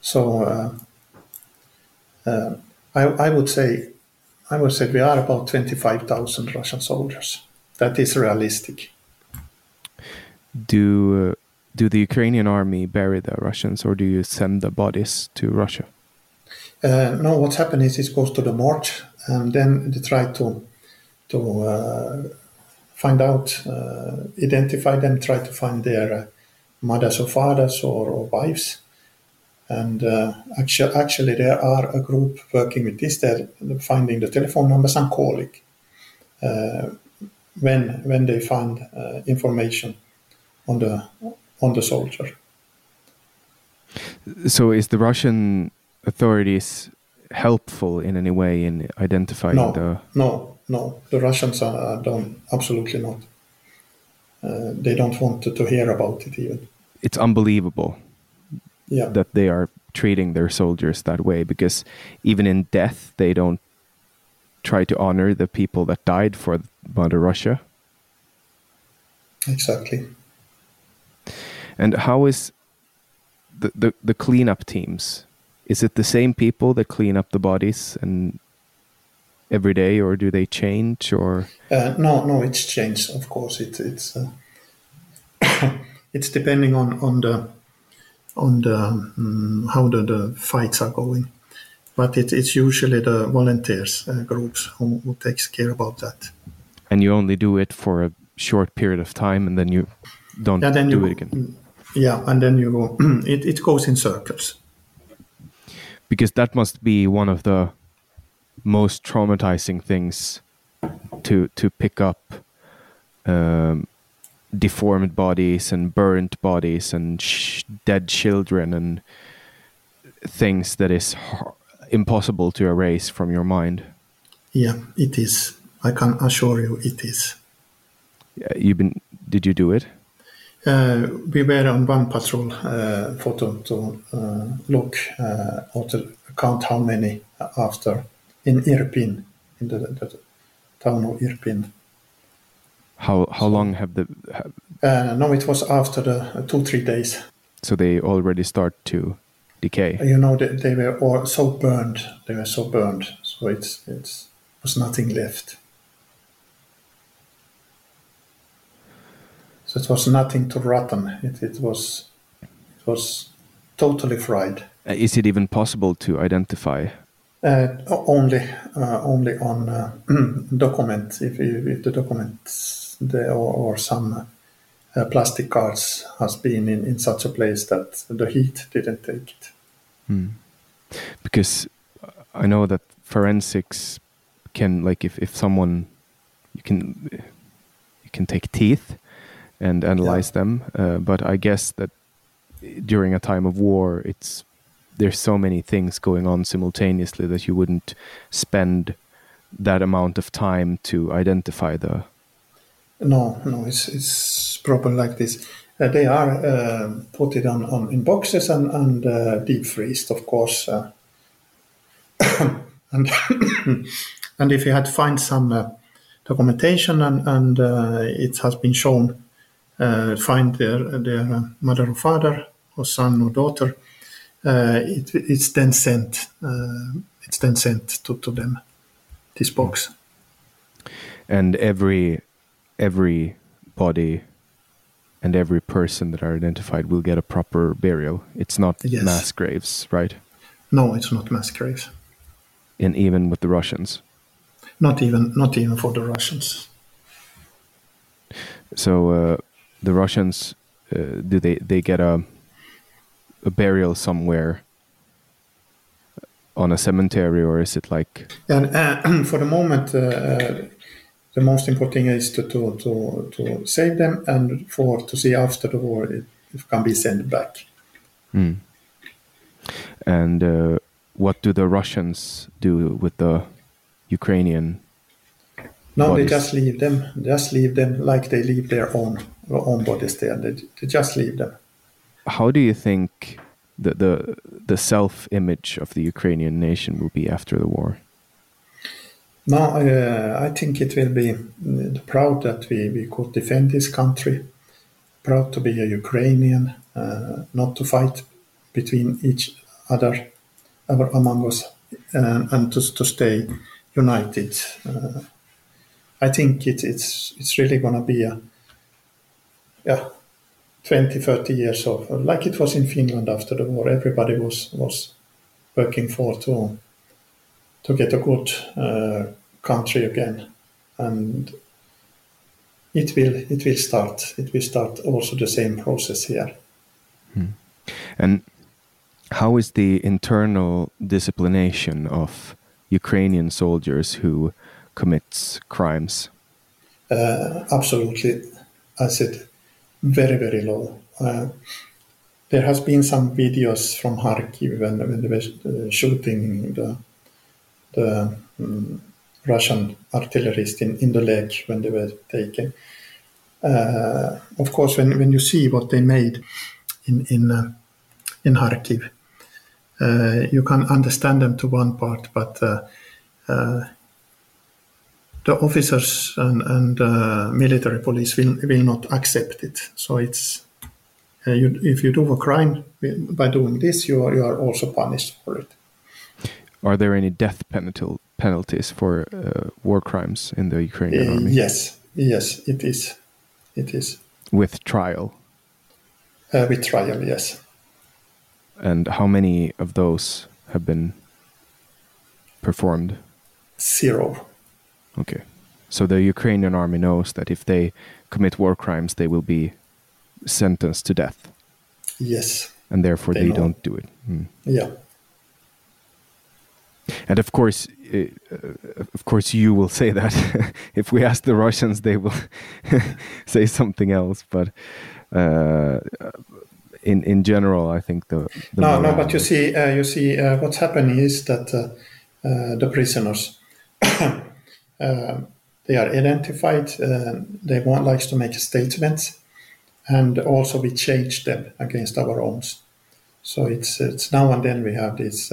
so I, I would say I would say we are about 25,000 Russian soldiers. That is realistic.
Do uh, do the Ukrainian army bury the Russians, or do you send the bodies to Russia?
Uh, no, what's happened is it goes to the march, and then they try to to uh, find out, uh, identify them, try to find their uh, mothers or fathers or, or wives. And uh, actually, actually, there are a group working with this. They're finding the telephone numbers and calling uh, when when they find uh, information on the on the soldier.
So, is the Russian authorities helpful in any way in identifying
no,
the?
No, no. The Russians are done absolutely not. Uh, they don't want to, to hear about it even.
It's unbelievable
yeah.
that they are treating their soldiers that way because even in death they don't try to honor the people that died for Mother Russia.
Exactly.
And how is the, the, the cleanup teams? Is it the same people that clean up the bodies and every day, or do they change? Or
uh, no, no, it's changed. Of course, it, it's uh, <coughs> it's depending on on the on the um, how the, the fights are going. But it, it's usually the volunteers uh, groups who, who takes care about that.
And you only do it for a short period of time, and then you don't yeah, then do you, it again.
Yeah, and then you go. <clears throat> it it goes in circles.
Because that must be one of the most traumatizing things to to pick up um, deformed bodies and burnt bodies and sh- dead children and things that is impossible to erase from your mind.
Yeah, it is. I can assure you, it is.
Yeah, you've been. Did you do it?
Uh, we were on one patrol uh, for to, to uh, look uh, or to count how many after in Irpin, in the, the town of Irpin.
How how so, long have the? Have...
Uh, no, it was after the uh, two three days.
So they already start to decay.
You know, they, they were all so burned. They were so burned. So it's it's was nothing left. So it was nothing to rotten. It it was it was totally fried.
Uh, is it even possible to identify?
Uh, only uh, only on uh, <clears throat> document if, if the documents the, or, or some uh, plastic cards has been in, in such a place that the heat didn't take it.
Hmm. Because I know that forensics can, like, if, if someone you can you can take teeth and analyze yeah. them, uh, but I guess that during a time of war, it's there's so many things going on simultaneously that you wouldn't spend that amount of time to identify the
no, no, it's it's proper like this. Uh, they are uh, put it on, on in boxes and and uh, deep freezed, of course. Uh. <coughs> and <coughs> and if you had find some uh, documentation and and uh, it has been shown, find their their mother or father or son or daughter, it, it's then sent. it's then sent to, to them. This box.
And every every body and every person that are identified will get a proper burial. It's not yes. mass graves, right?
No, it's not mass graves.
And even with the Russians.
Not even, not even for the Russians.
So uh, the Russians, uh, do they they get a a burial somewhere on a cemetery, or is it like?
And uh, <clears throat> for the moment, uh, uh, the most important thing is to, to, to, to save them and for to see after the war it, it can be sent back.
Mm. And uh, what do the Russians do with the Ukrainian?
No, bodies? they just leave them. Just leave them like they leave their own own bodies there. They, they just leave them.
How do you think the the the self image of the Ukrainian nation will be after the war?
No, uh, I think it will be uh, proud that we, we could defend this country, proud to be a Ukrainian, uh, not to fight between each other among us, and, to, stay united. I think it, it's it's really going to be a yeah 20, 30 years of like it was in Finland after the war. Everybody was was working for to to get a good uh, country again, and it will it will start it will start also the same process here.
Hmm. And how is the internal disciplination of Ukrainian soldiers who commits crimes?
Uh, absolutely, I said very very low. Uh, there has been some videos from Kharkiv when, when they were uh, shooting the the um, Russian artillerists in, in the leg when they were taken. Uh, of course, when, when you see what they made in in uh, in Kharkiv, uh, you can understand them to one part, but uh, uh, the officers and, and uh, military police will, will not accept it. So it's you, if you do a crime by doing this, you are, you are also punished for it.
Are there any death penalty, penalties for uh, war crimes in the Ukrainian
uh,
army?
Yes, yes, it is. It is.
With trial?
Uh, with trial, yes.
And how many of those have been performed?
Zero.
Okay. So the Ukrainian army knows that if they commit war crimes, they will be sentenced to death.
Yes.
And therefore they, they don't do it. Hmm.
Yeah.
And of course, uh, of course, you will say that. <laughs> if we ask the Russians, they will <laughs> say something else. But uh, in in general, I think the, the
no, no. But you see, uh, you see, uh, what's happening is that uh, uh, the prisoners <coughs> they are identified. they want likes to make statements, and also we change them against our own. So it's it's now and then we have these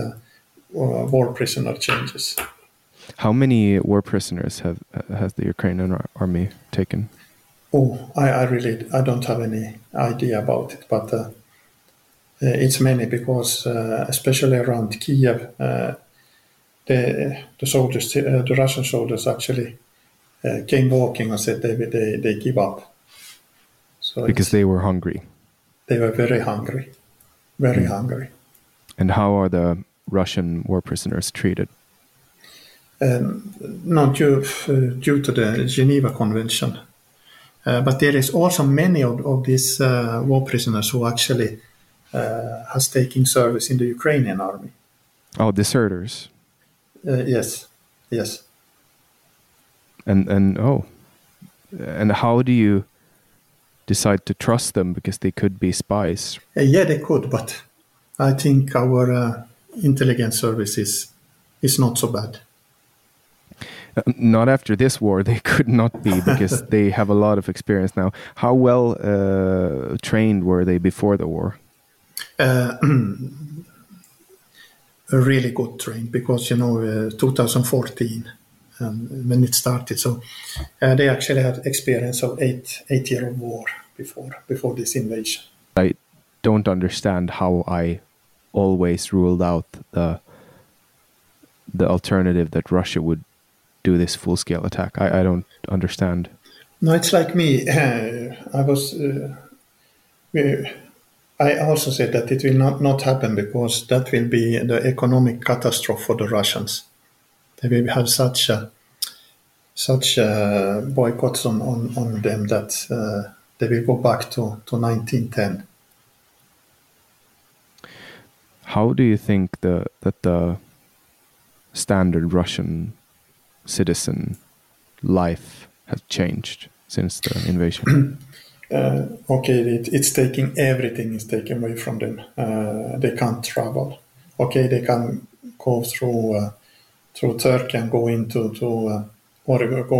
war prisoner changes.
How many war prisoners have has the Ukrainian army taken?
Oh, I, I really I don't have any idea about it, but uh, it's many because uh, especially around Kiev, uh, the the soldiers, uh, the Russian soldiers actually uh, came walking and said they they they give up.
So because they were hungry.
They were very hungry, very mm. hungry.
And how are the Russian war prisoners treated?
Um, not due, uh, due to the Geneva Convention. Uh, but there is also many of, of these uh, war prisoners who actually uh, has taken service in the Ukrainian army.
Oh, deserters.
Uh, yes, yes.
And and oh, and how do you decide to trust them because they could be spies?
Uh, yeah, they could, but I think our intelligence services is not so bad.
Uh, not after this war, they <laughs> could not be because <laughs> they have a lot of experience now. How well uh, trained were they before the war?
Uh, <clears throat> really good trained because you know uh, 2014 um, when it started, so uh, they actually had experience of eight eight year of war before before this invasion.
I don't understand how I always ruled out the the alternative that Russia would do this full scale attack. I, I don't understand.
No, it's like me. Uh, <laughs> I was. Uh, I also said that it will not, not happen because that will be the economic catastrophe for the Russians. They will have such a, such a boycotts on, on, on them that uh, they will go back to, to 1910
how do you think the that the standard Russian citizen life has changed since the invasion? <clears throat>
uh, okay, it, it's taking everything is taken away from them. Uh, they can't travel. Okay, they can go through uh, through Turkey and go into to uh, or go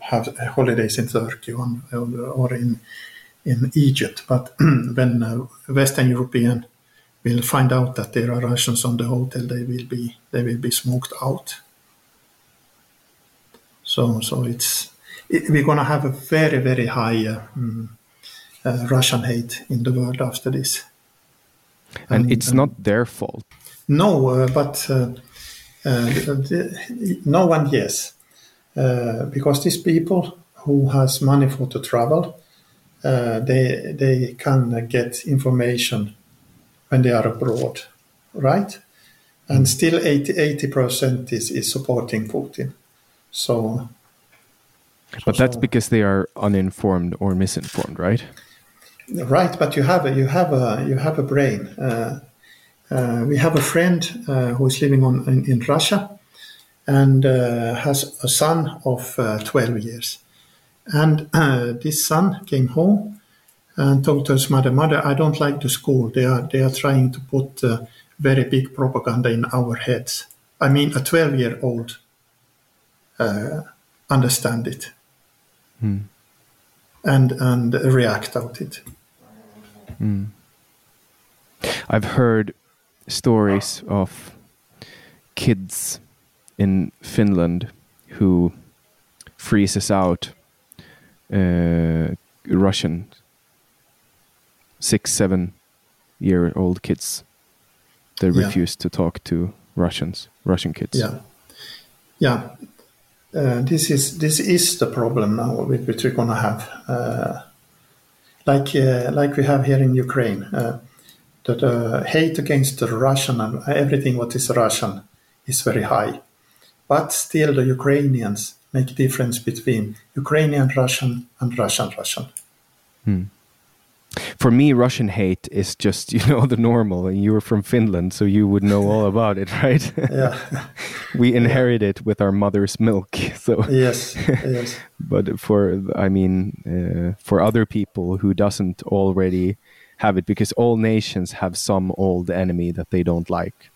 have holidays in Turkey or, or in in Egypt. But <clears throat> when uh, Western European will find out that there are Russians on the hotel, they will be they will be smoked out. So so it's it, we're gonna have a very very high uh, mm, uh, Russian hate in the world after this.
And, and it's not their fault.
No, uh, but uh, no one yes, because these people who has money for to travel, they they can get information when they are abroad, right? And still 80 percent is, is supporting Putin. So,
but that's because they are uninformed or misinformed, right?
Right, but you have a, you have a you have a brain. Uh, uh, we have a friend uh, who is living on in, in Russia and uh, has a son of uh, 12 years. And uh, this son came home and told to his mother, "Mother, I don't like the school. They are they are trying to put very big propaganda in our heads. I mean, a 12 year old understand it." Hmm and and react out it.
Mm. I've heard stories of kids in Finland who freezes out uh, Russian six, seven year old kids. They yeah. refuse to talk to Russians, Russian kids.
Yeah, yeah. Uh, this is this is the problem now which we're gonna have. Uh, like uh, like we have here in Ukraine, uh, that uh, hate against the Russian and everything what is Russian is very high, but still the Ukrainians make difference between Ukrainian Russian and Russian Russian.
Hmm for me, Russian hate is just <laughs> you know the normal, and you were from Finland, so you would know all <laughs> about it, right?
Yeah, <laughs>
we inherit it with our mother's milk. So
yes, yes.
but for I mean, uh, for other people who doesn't already have it, because all nations have some old enemy that they don't like.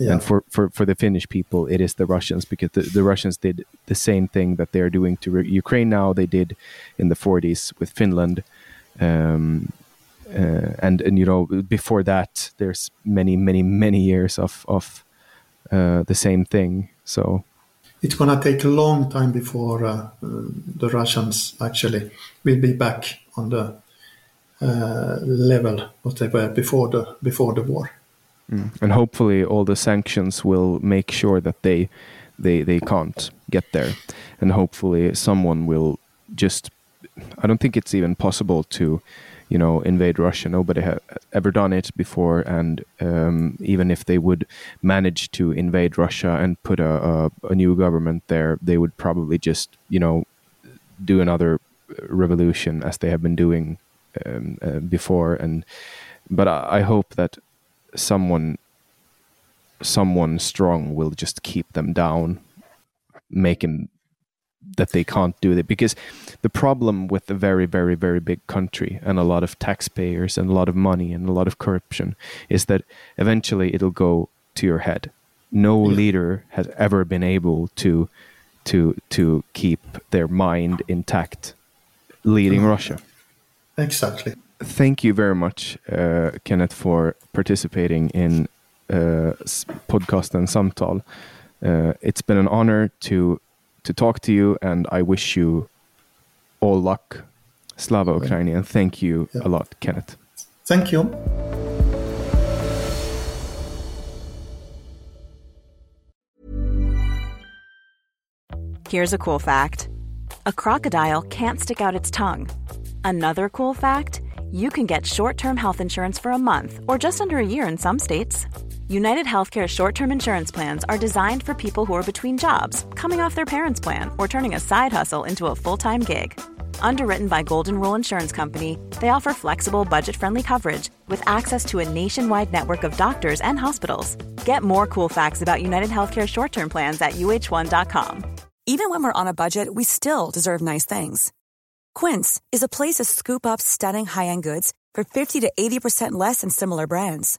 Yeah. And for, for, for the Finnish people, it is the Russians because the, the Russians did the same thing that they're doing to Ukraine now. They did in the 40s with Finland um, uh, and and you know before that there's many many many years of of uh, the same thing. So
it's gonna take a long time before uh, the Russians actually will be back on the uh, level what they were before the before the war.
Mm. and hopefully all the sanctions will make sure that they they they can't get there. And hopefully someone will just I don't think it's even possible to, you know, invade Russia. Nobody has ever done it before, and um, even if they would manage to invade Russia and put a, a, a new government there, they would probably just, you know, do another revolution as they have been doing um, uh, before. And but I, I hope that someone, someone strong, will just keep them down, making that they can't do it. Because the problem with a very very very big country and a lot of taxpayers and a lot of money and a lot of corruption is that eventually it'll go to your head. No yeah. leader has ever been able to to to keep their mind intact leading russia.
Exactly.
Thank you very much uh, kenneth for participating in uh, podcast and samtal. Uh, it's been an honor to to talk to you, and I wish you all luck. Slava Ukraini, and thank you yeah. a lot, Kenneth.
Thank you.
Here's a cool fact a crocodile can't stick out its tongue. Another cool fact you can get short term health insurance for a month or just under a year in some states. United Healthcare short term insurance plans are designed for people who are between jobs, coming off their parents' plan, or turning a side hustle into a full time gig. Underwritten by Golden Rule Insurance Company, they offer flexible, budget friendly coverage with access to a nationwide network of doctors and hospitals. Get more cool facts about United Healthcare short term plans at uh1.com.
Even when we're on a budget, we still deserve nice things. Quince is a place to scoop up stunning high end goods for 50 to 80% less than similar brands.